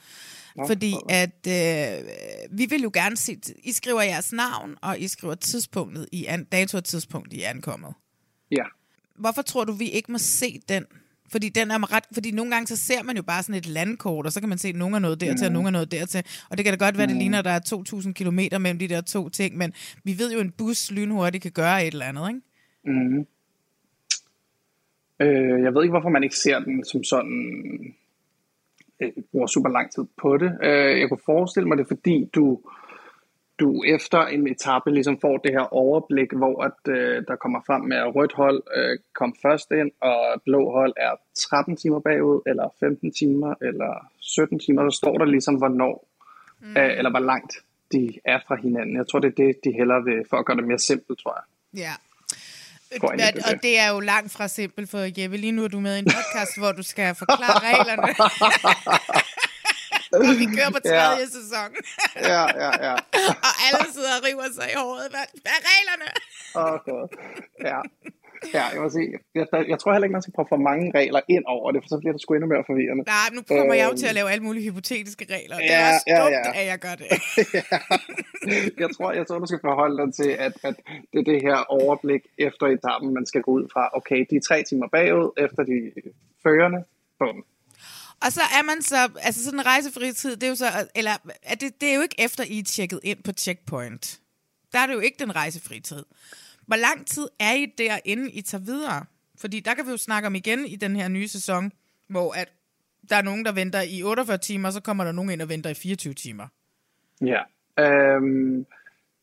Fordi at øh, vi vil jo gerne se, I skriver jeres navn, og I skriver tidspunktet i an, dato og tidspunkt, I er ankommet. ja. Hvorfor tror du, vi ikke må se den? Fordi, den er ret, fordi nogle gange så ser man jo bare sådan et landkort, og så kan man se, at nogen er noget dertil, og nogen er noget dertil. Og det kan da godt være, at det ligner, at der er 2.000 kilometer mellem de der to ting, men vi ved jo, at en bus lynhurtigt kan gøre et eller andet, ikke? Mm. Øh, jeg ved ikke, hvorfor man ikke ser den som sådan, øh, bruger super lang tid på det. Øh, jeg kunne forestille mig det, fordi du, du efter en etape ligesom får det her overblik, hvor at, øh, der kommer frem med, at rødt hold øh, kom først ind, og blå hold er 13 timer bagud, eller 15 timer, eller 17 timer, så står der ligesom, hvornår, mm. øh, eller hvor langt de er fra hinanden. Jeg tror, det er det, de hellere vil, for at gøre det mere simpelt, tror jeg. Ja. Er og det. det er jo langt fra simpelt for Jeppe. Lige nu er du med i en podcast, hvor du skal forklare reglerne. og vi kører på tredje Ja. sæson. Ja, ja, ja. og alle sidder og river sig i håret. Hvad, hvad er reglerne? Åh, God. Ja. Ja, jeg må sige, jeg, jeg tror heller ikke, man skal prøve for mange regler ind over det, for så bliver det sgu endnu mere forvirrende. Nej, nu kommer jeg jo Øhm. til at lave alle mulige hypotetiske regler. Det Ja, er også ja, dumt, ja. at jeg gør det. jeg, tror, jeg tror, du skal forholde dig til, at, at det er det her overblik efter etappen, man skal gå ud fra. Okay, de er tre timer bagud efter de førende. Bum. Og så er man så, altså sådan en rejsefri tid, det er jo så, eller er det, det er jo ikke efter, I er tjekket ind på checkpoint. Der er det jo ikke den rejsefri tid. Hvor lang tid er I der, inden I tager videre? Fordi der kan vi jo snakke om igen i den her nye sæson, hvor at der er nogen, der venter i 48 timer, så kommer der nogen ind og venter i 24 timer. Ja. Øhm,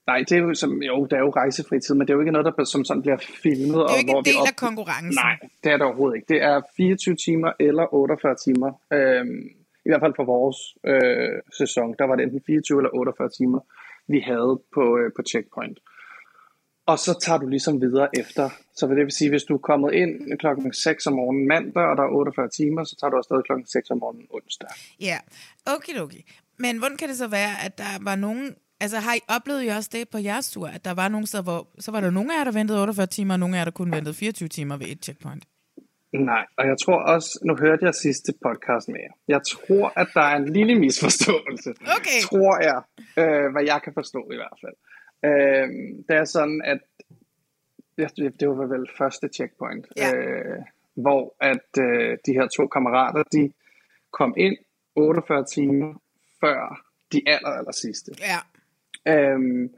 nej, det er jo, som, jo, det er jo rejsefri tid, men det er jo ikke noget, der som sådan bliver filmet. Det er jo og ikke hvor en del op- af konkurrencen. Nej, det er det overhovedet ikke. Det er 24 timer eller 48 timer. Øhm, I hvert fald for vores øh, sæson, der var det enten 24 eller 48 timer, vi havde på, øh, på checkpoint. Og så tager du ligesom videre efter. Så det vil sige, hvis du er kommet ind klokken 6 om morgenen mandag, og der er 48 timer, så tager du afsted klokken 6 om morgenen onsdag. Ja, okay, okay. Men hvordan kan det så være, at der var nogen... Altså har I oplevet jo også det på jeres tur, at der var nogle steder, hvor så var der nogle af jer, der ventede 48 timer, og nogle af jer, der kun ventede 24 timer ved et checkpoint? Nej, og jeg tror også, nu hørte jeg sidste podcast med jer. Jeg tror, at der er en lille misforståelse. Okay. Tror jeg, øh, hvad jeg kan forstå i hvert fald. Øh, det er sådan, at det var vel første checkpoint, Ja. øh, hvor at øh, de her to kammerater, de kom ind 48 timer før de aller, aller sidste. Ja. Øhm,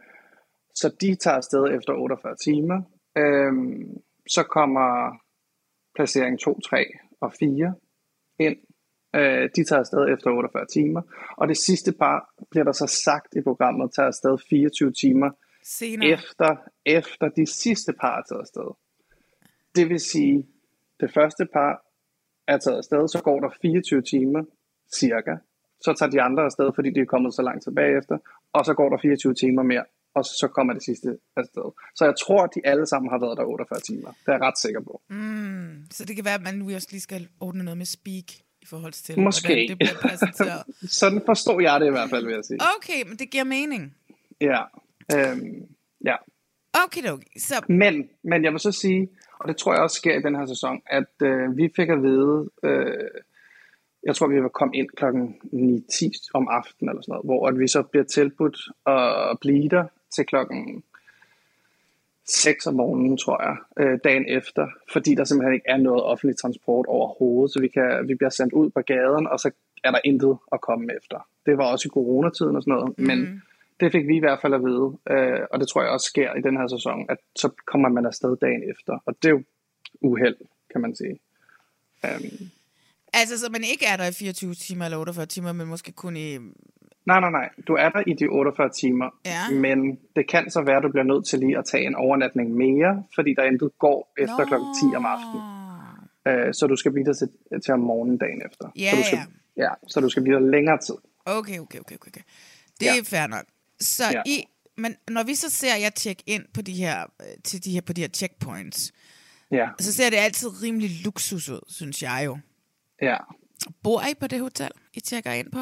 så de tager afsted efter 48 timer. Øhm, så kommer placering 2, 3 og 4 ind. Øh, de tager afsted efter 48 timer. Og det sidste par, bliver der så sagt i programmet, tager afsted 24 timer Senere. efter, efter de sidste par er taget afsted. Det vil sige, det første par er taget afsted, så går der 24 timer cirka. Så tager de andre afsted, fordi de er kommet så langt tilbage efter. Og så går der 24 timer mere, og så kommer det sidste afsted. Så jeg tror, at de alle sammen har været der 48 timer. Det er jeg ret sikker på. Så det kan være, at man nu også lige skal ordne noget med speak i forhold til, Måske. hvordan det bliver præsenteret. Sådan forstår jeg det i hvert fald, vil jeg sige. Okay, men det giver mening. Ja. Øhm, ja. Okay, okay. Så Men, men jeg vil så sige, og det tror jeg også sker i den her sæson, at øh, vi fik at vide, øh, jeg tror vi var kommet ind klokken 9-10 om aftenen eller sådan noget, hvor at vi så bliver tilbudt at blive der til klokken 6 om morgenen, tror jeg, øh, dagen efter, fordi der simpelthen ikke er noget offentlig transport overhovedet, så vi, kan, vi bliver sendt ud på gaden, og så er der intet at komme efter. Det var også i coronatiden og sådan noget, mm. men det fik vi i hvert fald at vide, øh, og det tror jeg også sker i den her sæson, at så kommer man afsted dagen efter, og det er jo uheld, kan man sige. Um, Altså, så man ikke er der i 24 timer eller 48 timer, men måske kun i... Nej, nej, nej. Du er der i de 48 timer, Ja. men det kan så være, at du bliver nødt til lige at tage en overnatning mere, fordi der intet går efter kl. 10 om aftenen. Øh, så du skal blive der til, til om morgenen dagen efter. Ja, så du skal, ja. Så du skal blive der længere tid. Okay, okay, okay, okay. Det Ja. er fair nok. Så Ja. I, men når vi så ser jer tjekke ind på de her, øh, til de her, på de her checkpoints, Ja, så ser det altid rimelig luksus ud, synes jeg jo. Ja. Bor I på det hotel, I tjekker ind på?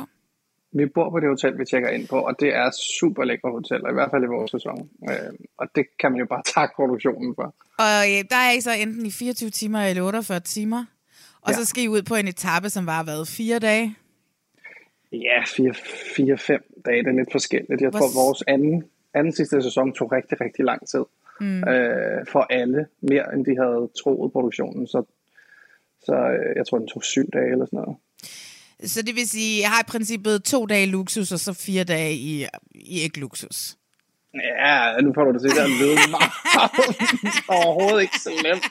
Vi bor på det hotel, vi tjekker ind på, og det er super lækre hoteller, i hvert fald i vores sæson. Øh, og det kan man jo bare takke produktionen for. Og øh, der er I så enten i 24 timer eller 48 timer. Og Ja. så skal I ud på en etape, som var hvad, fire dage? Ja, 4-5 dage, det er lidt forskelligt. Jeg Hvor tror, vores anden, anden sidste sæson tog rigtig, rigtig lang tid. Mm. Øh, for alle, mere end de havde troet produktionen. Så, så øh, jeg tror, den tog syv dage eller sådan noget. Så det vil sige, jeg har i princippet to dage luksus, og så fire dage i, i ikke luksus. Ja, nu får du det til at lyde meget overhovedet ikke slemt.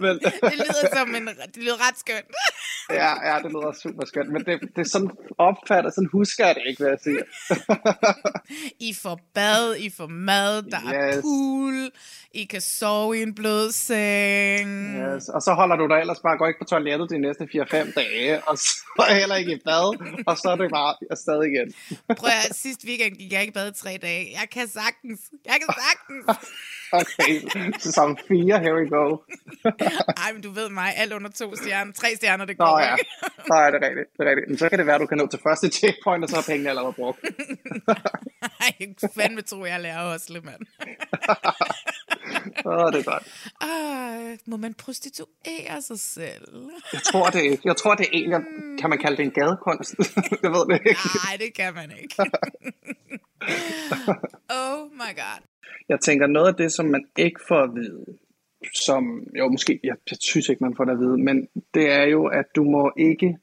Men, Det lyder som en, det lyder ret skønt. ja, ja, det lyder super skønt. Men det, det er sådan opfattet, sådan husker jeg det ikke, hvad jeg siger. I får bad, I får mad, der er Yes. pool, I kan sove i en blød seng. Yes. Og så holder du dig ellers bare, går ikke på toilettet de næste 4-5 dage, og så heller ikke i bad, og så er det bare afsted igen. Prøv at sidste weekend gik jeg ikke bad i tre dage. Jeg kan sagtens. Jeg kan sagtens. Okay, sæson 4, here we go. Ej, men du ved mig, alt under to stjerner. Tre stjerner, det går Nå ja, ikke. er det rigtigt. Det er rigtigt. Men så kan det være, at du kan nå til første checkpoint, og så er pengene allerede brugt. Ej, jeg kunne fandme tro, jeg lærer også, mand. Åh, det er godt. Ej, må man prostituere sig selv? Jeg tror det ikke. Jeg tror det er en, jeg, kan man kalde det en gadekunst? jeg ved det ikke. Nej, det kan man ikke. oh my god. Jeg tænker, noget af det, som man ikke får at vide, som, jo måske, jeg, jeg synes ikke, man får det at vide, men det er jo, at du må ikke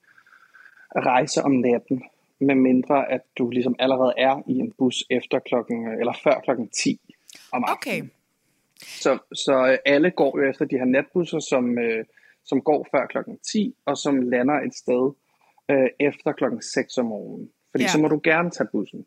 rejse om natten, med mindre at du ligesom allerede er i en bus efter klokken, eller før klokken 10 om aftenen. Okay. Så, så øh, alle går jo efter de her natbusser, som, øh, som går før klokken 10, og som lander et sted øh, efter klokken 6 om morgenen. Fordi Ja. ja. så må du gerne tage bussen.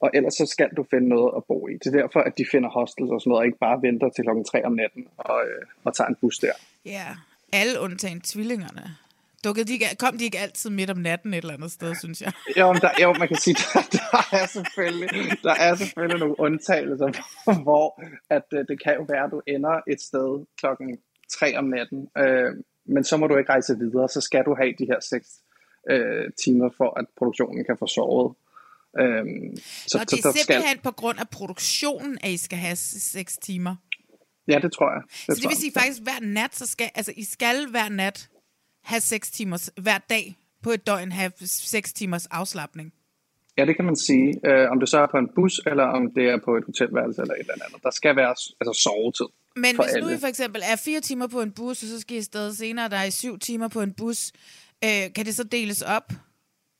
Og ellers så skal du finde noget at bo i. Det er derfor, at de finder hostels og sådan noget, og ikke bare venter til klokken 3 om natten og, øh, og tager en bus der. Ja, alle undtagen tvillingerne. Dukkede de ikke, kom de ikke altid midt om natten et eller andet sted, synes jeg? Jo, men der, jo man kan sige, der, der, er selvfølgelig, der er selvfølgelig nogle undtagelser, hvor at, øh, det kan jo være, at du ender et sted klokken 3 om natten, øh, men så må du ikke rejse videre, så skal du have de her 6 øh, timer, for at produktionen kan få sovet. Øh, så, Og det er så der skal, simpelthen på grund af produktionen, at I skal have s- seks timer. ja, det tror jeg. Det Så det vil jeg. sige faktisk, hver nat, så skal, altså I skal hver nat have seks timers, hver dag på et døgn have seks timers afslappning. Ja, det kan man sige. Øh, om det så er på en bus, eller om det er på et hotelværelse eller et eller andet. Der skal være altså, sovetid. Men hvis nu alle. I for eksempel er fire timer på en bus, og så skal I afsted senere, der er I syv timer på en bus, øh, kan det så deles op?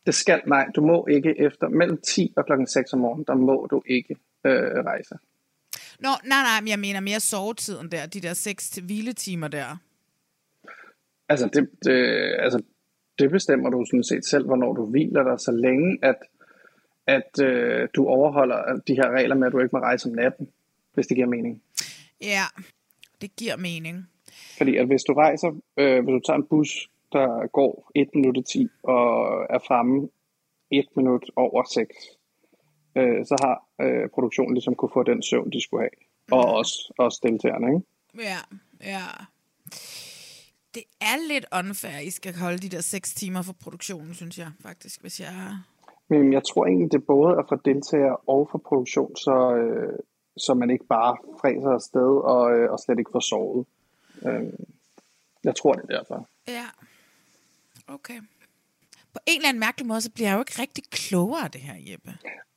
Det skal, nej, du må ikke efter mellem 10 og klokken 6 om morgenen, der må du ikke øh, rejse. Nå, nej, nej, men jeg mener mere sovetiden der, de der seks til hviletimer der. Altså det, det, altså, det bestemmer du sådan set selv, hvornår du hviler dig, så længe at, at øh, du overholder de her regler med, at du ikke må rejse om natten, hvis det giver mening. Ja, det giver mening. Fordi at hvis du rejser, øh, hvis du tager en bus, der går 1 minut i 10 og er fremme 1 minut over 6, øh, så har øh, produktionen ligesom kunne få den søvn, de skulle have. Og også, også deltagerne, ikke? Ja, ja. Det er lidt unfair, at I skal holde de der seks timer for produktionen, synes jeg faktisk, hvis jeg... Men jeg tror egentlig, det både er for deltagere og for produktion, så, øh, så man ikke bare fræser afsted og, øh, og slet ikke får sovet. Øh, jeg tror, det er derfor. Ja. Okay. På en eller anden mærkelig måde, så bliver jeg jo ikke rigtig klogere af det her, Jeppe.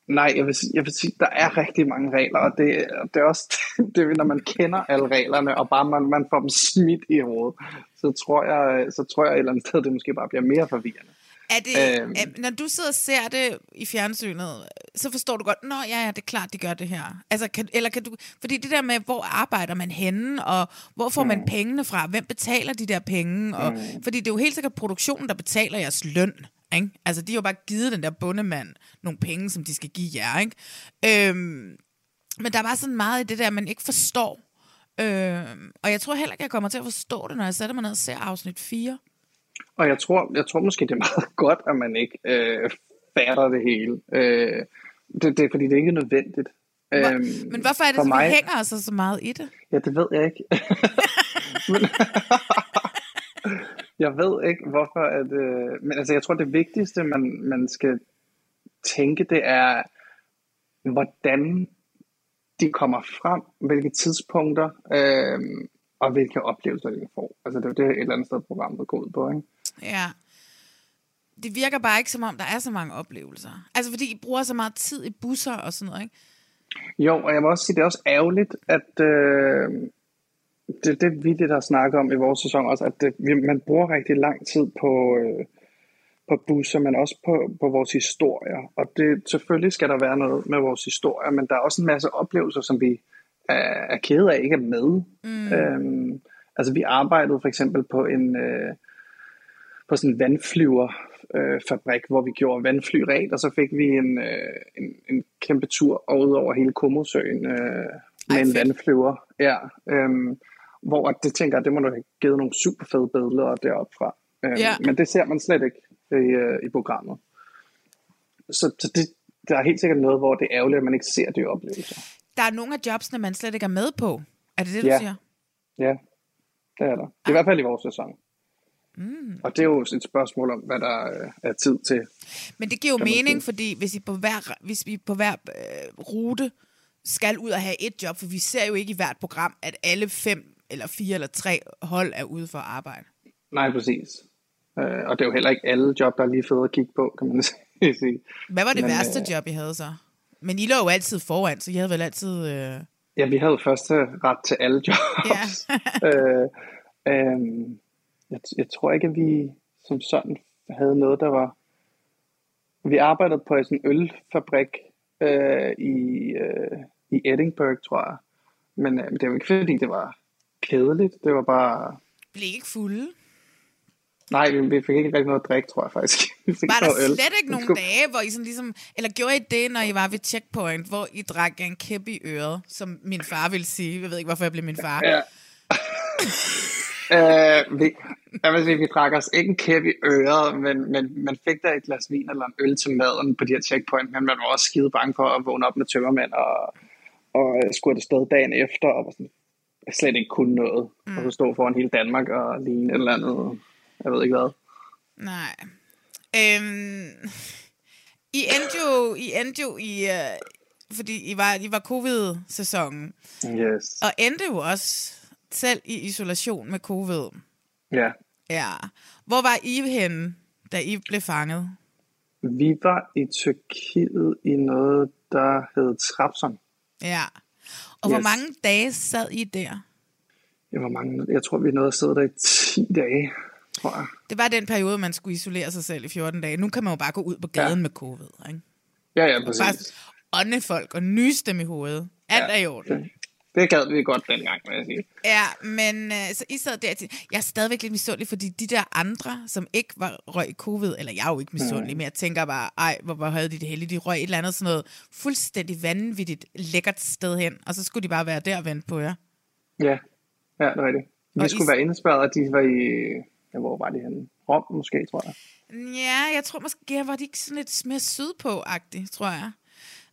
Nej, jeg vil, jeg vil sige, der er rigtig mange regler, og det, det er også det, når man kender alle reglerne, og bare man, man får dem smidt i hovedet, så tror jeg, så tror jeg et eller andet sted, det måske bare bliver mere forvirrende. Er det, Øhm. er, når du sidder og ser det i fjernsynet, så forstår du godt, nå ja, ja, det er klart, de gør det her. Altså, kan, eller kan du, fordi det der med, hvor arbejder man henne, og hvor får man pengene fra, hvem betaler de der penge, og, fordi det er jo helt sikkert produktionen, der betaler jeres løn. Ikke? Altså, de har jo bare givet den der bundemand nogle penge, som de skal give jer. Ikke? Øhm, men der er bare sådan meget i det der, man ikke forstår. Øhm, og jeg tror heller ikke, jeg kommer til at forstå det, når jeg sætter mig ned og ser afsnit 4. Og jeg tror, jeg tror måske, det er meget godt, at man ikke øh, fatter det hele. Øh, det, det er fordi, det er ikke nødvendigt. Øhm, Men hvorfor er det, så mig, vi hænger os så meget i det? Ja, det ved jeg ikke. men, jeg ved ikke, hvorfor at... Øh, men altså, jeg tror, det vigtigste, man, man skal tænke, det er, hvordan de kommer frem, hvilke tidspunkter, øh, og hvilke oplevelser de får. Altså, det er jo det et eller andet sted, programmet går ud på, ikke? Ja. Det virker bare ikke, som om der er så mange oplevelser. Altså, fordi I bruger så meget tid i busser og sådan noget, ikke? Jo, og jeg må også sige, det er også ærgerligt, at øh, det, det vi det der snakker om i vores sæson også, at det, man bruger rigtig lang tid på, øh, på busser, men også på, på vores historier. Og det, selvfølgelig skal der være noget med vores historier, men der er også en masse oplevelser, som vi er, er kede af ikke er med. Mm. Øhm, altså vi arbejdede for eksempel på en øh, på sådan en vandflyver øh, fabrik, hvor vi gjorde vandfly rent, og så fik vi en, øh, en, en kæmpe tur ud over hele Komosøen øh, med Ej, en vandflyver. Ja, øhm, hvor det tænker jeg, det må du have givet nogle super fede billeder deroppe fra. Øhm, Ja. Men det ser man slet ikke i, øh, i programmet. Så, så det, der er helt sikkert noget, hvor det er ærgerligt, at man ikke ser de oplevelser. Der er nogle af jobsene, man slet ikke er med på. Er det det, du Ja. siger? Ja, det er der. Det er i hvert fald i vores sæson. Mm. Og det er jo et spørgsmål om, hvad der øh, er tid til. Men det giver jo mening, sige. fordi hvis, I på hver, hvis vi på hver øh, rute skal ud og have et job, for vi ser jo ikke i hvert program, at alle fem eller fire eller tre hold er ude for at arbejde. Nej, præcis. Øh, og det er jo heller ikke alle job, der er lige fede at kigge på, kan man sige. Hvad var det Men, værste øh, job, I havde så? Men I lå jo altid foran, så I havde vel altid... Øh... Ja, vi havde første ret til alle jobs. øh, øh, jeg, jeg tror ikke, at vi som sådan havde noget, der var... Vi arbejdede på sådan en ølfabrik øh, i, øh, i Edinburgh, tror jeg. Men øh, det var ikke fordi, det var kedeligt. Det var bare... Blev ikke fulde? Nej, vi, fik ikke rigtig noget at drikke, tror jeg faktisk. Vi fik Var der noget øl. slet ikke nogen skulle- dage, hvor I sådan ligesom... Eller gjorde I det, når I var ved checkpoint, hvor I drak en kæp i øret, som min far ville sige? Jeg ved ikke, hvorfor jeg blev min far. Ja. øh, vi, jeg vil sige, vi drak os ikke en kæp i øret, men, men man fik der et glas vin eller en øl til maden på de her checkpoint, men man var også skide bange for at vågne op med tømmermænd og, og skulle det sted dagen efter, og var sådan, slet ikke kunne noget. Mm. Og så stå foran hele Danmark og ligne et eller andet, jeg ved ikke hvad. Nej. Øhm, I endte jo i, endte jo i øh, fordi I var, I var covid-sæsonen, Yes. og endte jo også selv i isolation med covid. Ja. Ja. Hvor var I henne, da I blev fanget? Vi var i Tyrkiet i noget, der hed Trabzon. Ja. Og hvor Yes. mange dage sad I der? Jeg, var mange, jeg tror, vi nåede at sidde der i 10 dage, tror jeg. Det var den periode, man skulle isolere sig selv i 14 dage. Nu kan man jo bare gå ud på gaden ja. Med covid, ikke? Ja, ja, Bare præcis. ånde folk og nyse dem i hovedet. Alt Ja, er i orden. Det, det gad vi godt dengang, vil jeg sige. Ja, men øh, så I sad der til... Jeg er stadigvæk lidt misundelig, fordi de der andre, som ikke var røg i covid, eller jeg er jo ikke misundelig, men jeg tænker bare, ej, hvor, hvor havde de det heldige. De røg et eller andet sådan noget fuldstændig vanvittigt lækkert sted hen, og så skulle de bare være der og vente på jer. Ja, ja det er rigtigt. Vi Og skulle I- være indespærret, og de var i... Ja, hvor var de henne? Rom måske, tror jeg. Ja, jeg tror måske, var de ikke sådan lidt mere sydpå-agtigt, tror jeg.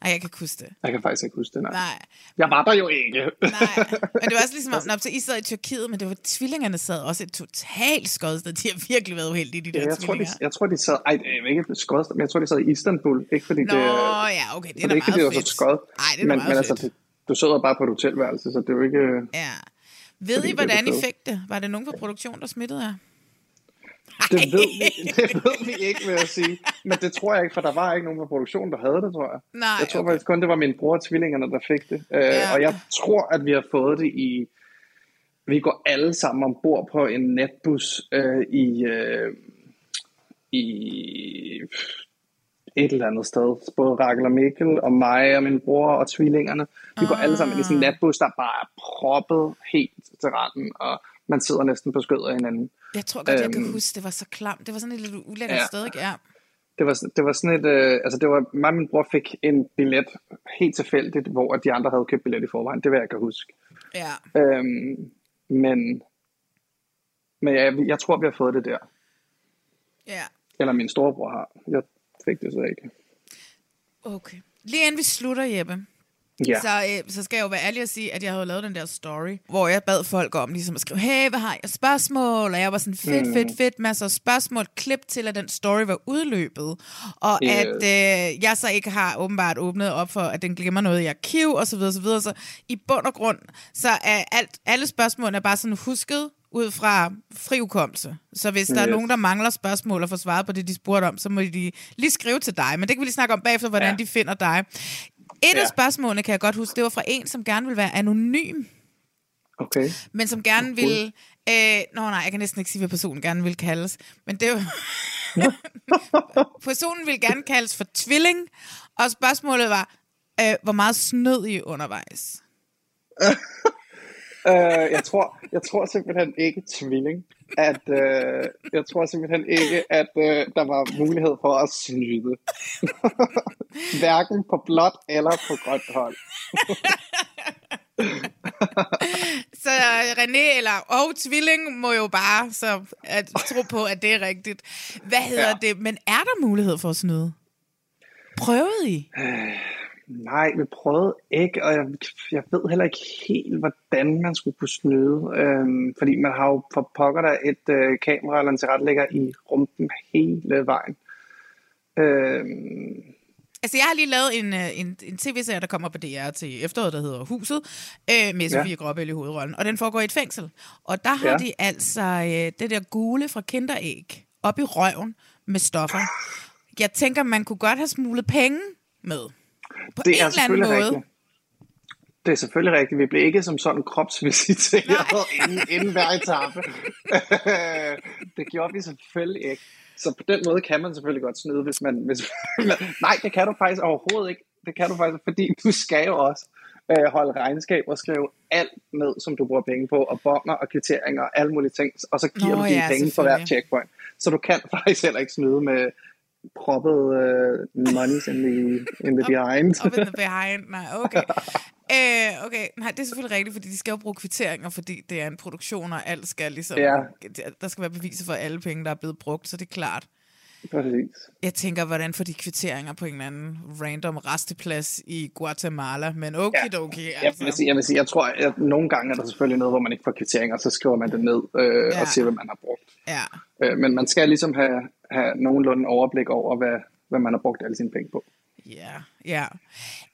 Ej, jeg kan ikke huske det. Jeg kan faktisk ikke huske det, nej. Nej, Jeg var der jo ikke. nej. Men det var også ligesom, om, når så I sad i Tyrkiet, men det var tvillingerne sad også et totalt skodsted. De har virkelig været uheldige, de der Ja, jeg, tror, de, tvillinger. jeg tror, de sad... Ej, det ikke skød, men jeg tror, de sad i Istanbul. Ikke fordi Nå, det... ja, okay, det er det da ikke, fordi meget det var fedt. så skød. Ej, det er men, meget men altså, fedt. du, du sidder bare på et hotelværelse, så det er jo ikke... Ja. Ved I, det hvordan I fedt. fik det? Var det nogen på produktion, der smittede jer? Det ved, vi, det ved vi ikke, vil jeg sige. Men det tror jeg ikke, for der var ikke nogen på produktionen, der havde det, tror jeg. Nej, jeg tror okay. faktisk kun, det var min bror og tvillingerne, der fik det. Øh, Ja. Og jeg tror, at vi har fået det i... Vi går alle sammen ombord på en netbus øh, i, øh, i et eller andet sted. Både Rakel og Mikkel og mig og min bror og tvillingerne. Vi går alle sammen i sådan en natbus, der bare er proppet helt til randen, og man sidder næsten på skødet af hinanden. Jeg tror godt, jeg kan Øhm. huske, det var så klamt. Det var sådan et lidt ulækkert Ja. sted, ikke? Ja. Det var, det var sådan et, øh, altså det var, mig og min bror fik en billet helt tilfældigt, hvor de andre havde købt billet i forvejen. Det vil jeg kan huske. ja. Øhm, men men jeg, jeg tror, vi har fået det der. Ja. Eller min storebror har. Jeg fik det så ikke. Okay. Lige inden vi slutter, Jeppe, Ja. så, øh, så skal jeg jo være ærlig og sige, at jeg havde lavet den der story, hvor jeg bad folk om ligesom at skrive, hey, hvad har jeg spørgsmål? Og jeg var sådan, fedt, Mm. fedt, fedt, masser af spørgsmål, klip til, at den story var udløbet. Og Yes. at øh, jeg så ikke har åbenbart åbnet op for, at den glemmer noget i arkiv, og så videre, så videre. Så i bund og grund, så er alt, alle spørgsmålene er bare sådan husket ud fra friukommelse. Så hvis der yes. er Yes. nogen, der mangler spørgsmål og får svaret på det, de spurgte om, så må de lige skrive til dig. Men det kan vi lige snakke om bagefter, hvordan. Ja. de finder dig. Et ja. af spørgsmålene, kan jeg godt huske, det var fra en, som gerne ville være anonym, Okay. men som gerne ville... Øh, nå nej, jeg kan næsten ikke sige, hvad personen gerne vil kaldes. Men det var... personen ville gerne kaldes for tvilling, og spørgsmålet var, øh, hvor meget snød I undervejs? Øh, jeg, tror, jeg tror simpelthen ikke tvilling. At, øh, jeg tror simpelthen ikke, at øh, der var mulighed for at snyde. Hverken på blåt eller på grønt hold. Så René eller og tvilling må jo bare så at tro på, at det er rigtigt. Hvad hedder. Ja. det? Men er der mulighed for at snyde? Prøvede I? Nej, vi prøvede ikke, og jeg, jeg ved heller ikke helt, hvordan man skulle kunne snyde. Øhm, fordi man har jo for pokker der et øh, kamera eller en tilrettelægger i rumpen hele vejen. Øhm, Altså, jeg har lige lavet en, øh, en, en tv-serie, der kommer på DR til efteråret, der hedder Huset, øh, med Sofie ja. Gråbøl i hovedrollen. Og den foregår i et fængsel. Og der har ja. Ja. de altså øh, det der gule fra kinderæg op i røven med stoffer. Jeg tænker, man kunne godt have smuglet penge med. På det en er eller anden selvfølgelig måde. rigtigt. Det er selvfølgelig rigtigt. Vi blev ikke som sådan kropsvisiteret inden, inden hver etape. det gjorde vi selvfølgelig ikke. Så på den måde kan man selvfølgelig godt snyde, hvis man... Hvis, nej, det kan du faktisk overhovedet ikke. Det kan du faktisk, fordi du skal jo også øh, holde regnskab og skrive alt ned, som du bruger penge på, og bonger og kvitteringer og alle mulige ting, og så giver Nå du dine ja, penge for hver selvfølgelig. checkpoint. Så du kan faktisk heller ikke snyde med proppet uh, monies in the, in the behind. Up in the behind. Nej, okay. Øh, okay, nej, det er selvfølgelig rigtigt, fordi de skal jo bruge kvitteringer, fordi det er en produktion, og alt skal ligesom... Ja. Der skal være beviser for alle penge, der er blevet brugt, så det er klart. Præcis. Jeg tænker, hvordan får de kvitteringer på en eller anden random resteplads i Guatemala, men okidoki, ja. Jeg altså. vil, sige, jeg vil sige, jeg tror, at nogle gange er der selvfølgelig noget, hvor man ikke får kvitteringer, så skriver man det ned øh, ja. og siger, hvad man har brugt. Ja. Øh, men man skal ligesom have, have nogenlunde overblik over, hvad, hvad man har brugt alle sine penge på. Ja, ja.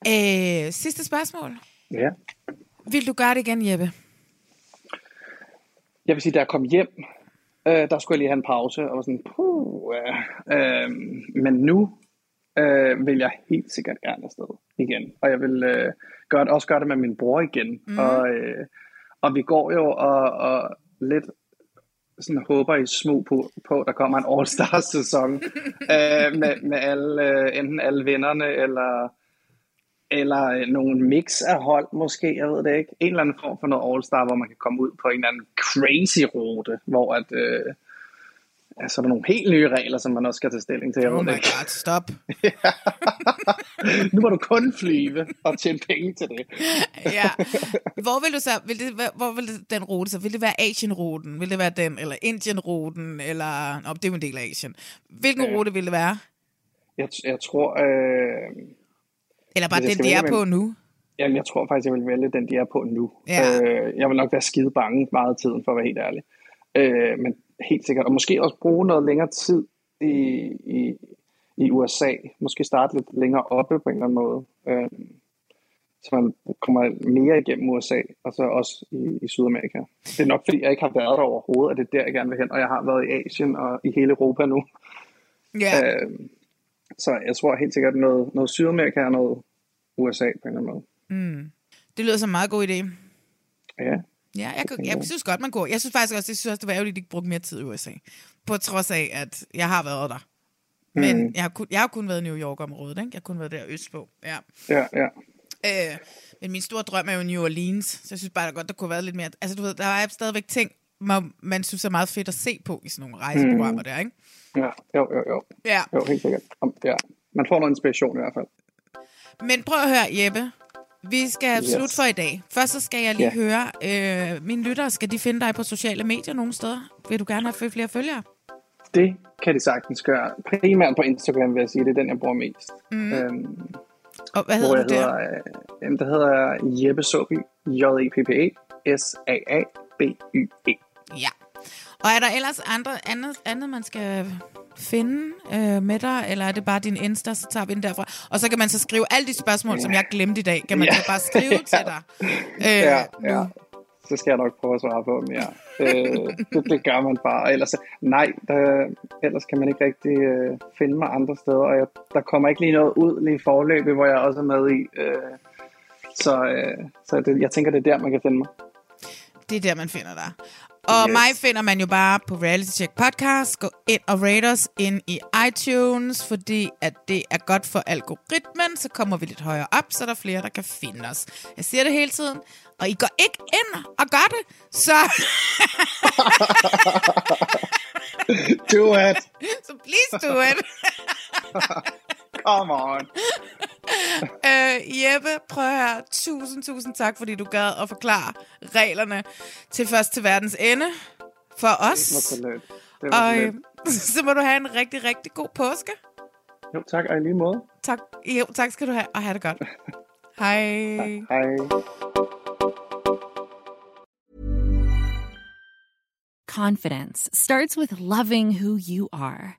Øh, sidste spørgsmål. Ja. Vil du gøre det igen, Jeppe? Jeg vil sige, da jeg kom hjem, øh, der skulle jeg lige have en pause, og var sådan, puh, øh, øh, men nu øh, vil jeg helt sikkert gerne afsted igen. Og jeg vil øh, gøre det, også gøre det med min bror igen. Mm. Og, øh, og vi går jo og, og lidt sådan håber i smug på, på at der kommer en All-Stars-sæson øh, med, med alle, øh, enten alle vinderne, eller, eller øh, nogle mix af hold måske, jeg ved det ikke. En eller anden form for noget All-Star, hvor man kan komme ud på en eller anden crazy rute, hvor at, øh, altså, der er nogle helt nye regler, som man også skal tage stilling til. Oh my god, stop. nu må du kun flyve og tjene penge til det. ja. Hvor vil du så, vil det, hvor vil det, den rute så? Vil det være Asien-ruten? Vil det være den, eller Indien-ruten? Eller, nå, det er jo en del af Asien. Hvilken Ja. rute vil det være? Jeg, jeg tror, øh, Eller bare den, de er på nu? Jamen, jeg tror faktisk, jeg vil vælge den, de er på nu. Ja. Øh, jeg vil nok være skide bange meget af tiden, for at være helt ærlig. Øh, men helt sikkert. Og måske også bruge noget længere tid i, i, i USA. Måske starte lidt længere oppe på en eller anden måde. Øh, så man kommer mere igennem USA, og så også i, i Sydamerika. Det er nok, fordi jeg ikke har været der overhovedet, at det er der, jeg gerne vil hen, og jeg har været i Asien og i hele Europa nu. Ja. Øh, så jeg tror helt sikkert noget, noget Sydamerika og noget USA på en eller anden måde. Det lyder som en meget god idé. Ja, Ja, jeg, kan, jeg synes godt, man går. Jeg synes faktisk også, jeg synes også, det var ærgerligt, at de ikke brugte mere tid i USA. På trods af, at jeg har været der. Men mm. jeg, har kun, jeg har kun været i New York-området, ikke? Jeg har kun været der østpå. Ja. ja, ja. Øh, men min store drøm er jo New Orleans, så jeg synes bare, der godt, der kunne have været lidt mere... Altså, du ved, der er stadigvæk ting, man, man synes er meget fedt at se på i sådan nogle rejseprogrammer mm. der, ikke? ja jo, jo, jo. Ja. Jo, helt sikkert. Ja. Man får noget inspiration i hvert fald. Men prøv at høre, Jeppe. Vi skal. Yes. slut for i dag. Først så skal jeg lige Ja. høre, øh, mine lyttere, skal de finde dig på sociale medier nogle steder? Vil du gerne have flere følgere? Det kan de sagtens gøre. Primært på Instagram vil jeg sige, det er den, jeg bruger mest. Mm. Øhm, Og hvad hedder du der? hedder, øh, jamen, der hedder jeg Jeppe Soby, J-E-P-P-E, S-A-A-B-Y-E. Ja. Og er der ellers andre, andet, andet man skal finde øh, med dig, eller er det bare din Insta, så tager vi den derfra? Og så kan man så skrive alle de spørgsmål, som jeg glemte i dag, kan man Ja. så bare skrive til dig. Øh, Ja, nu. ja. Så skal jeg nok prøve at svare på dem, ja. øh, det, det gør man bare. Ellers, nej, der, ellers kan man ikke rigtig øh, finde mig andre steder. Og jeg, der kommer ikke lige noget ud lige i forløbet, hvor jeg også er med i. Øh, så øh, så det, jeg tænker, det er der, man kan finde mig. Det er der, man finder dig. Og yes. Yes. mig finder man jo bare på Reality Check Podcast. Gå ind og rate os ind i iTunes, fordi at det er godt for algoritmen. Så kommer vi lidt højere op, så der er flere, der kan finde os. Jeg siger det hele tiden, og I går ikke ind og gør det, så, Do it! så please do it. Come on! Øh, Jeppe, prøv at høre. Tusind, tusind tak, fordi du gad at forklare reglerne til først til verdens ende for Det var os. så lidt. Det var Og så øh, lidt. så må du have en rigtig, rigtig god påske. Jo, tak, og i lige måde. Tak, jo, tak skal du have, og have det godt. Hej. Hej. Confidence starts with loving who you are.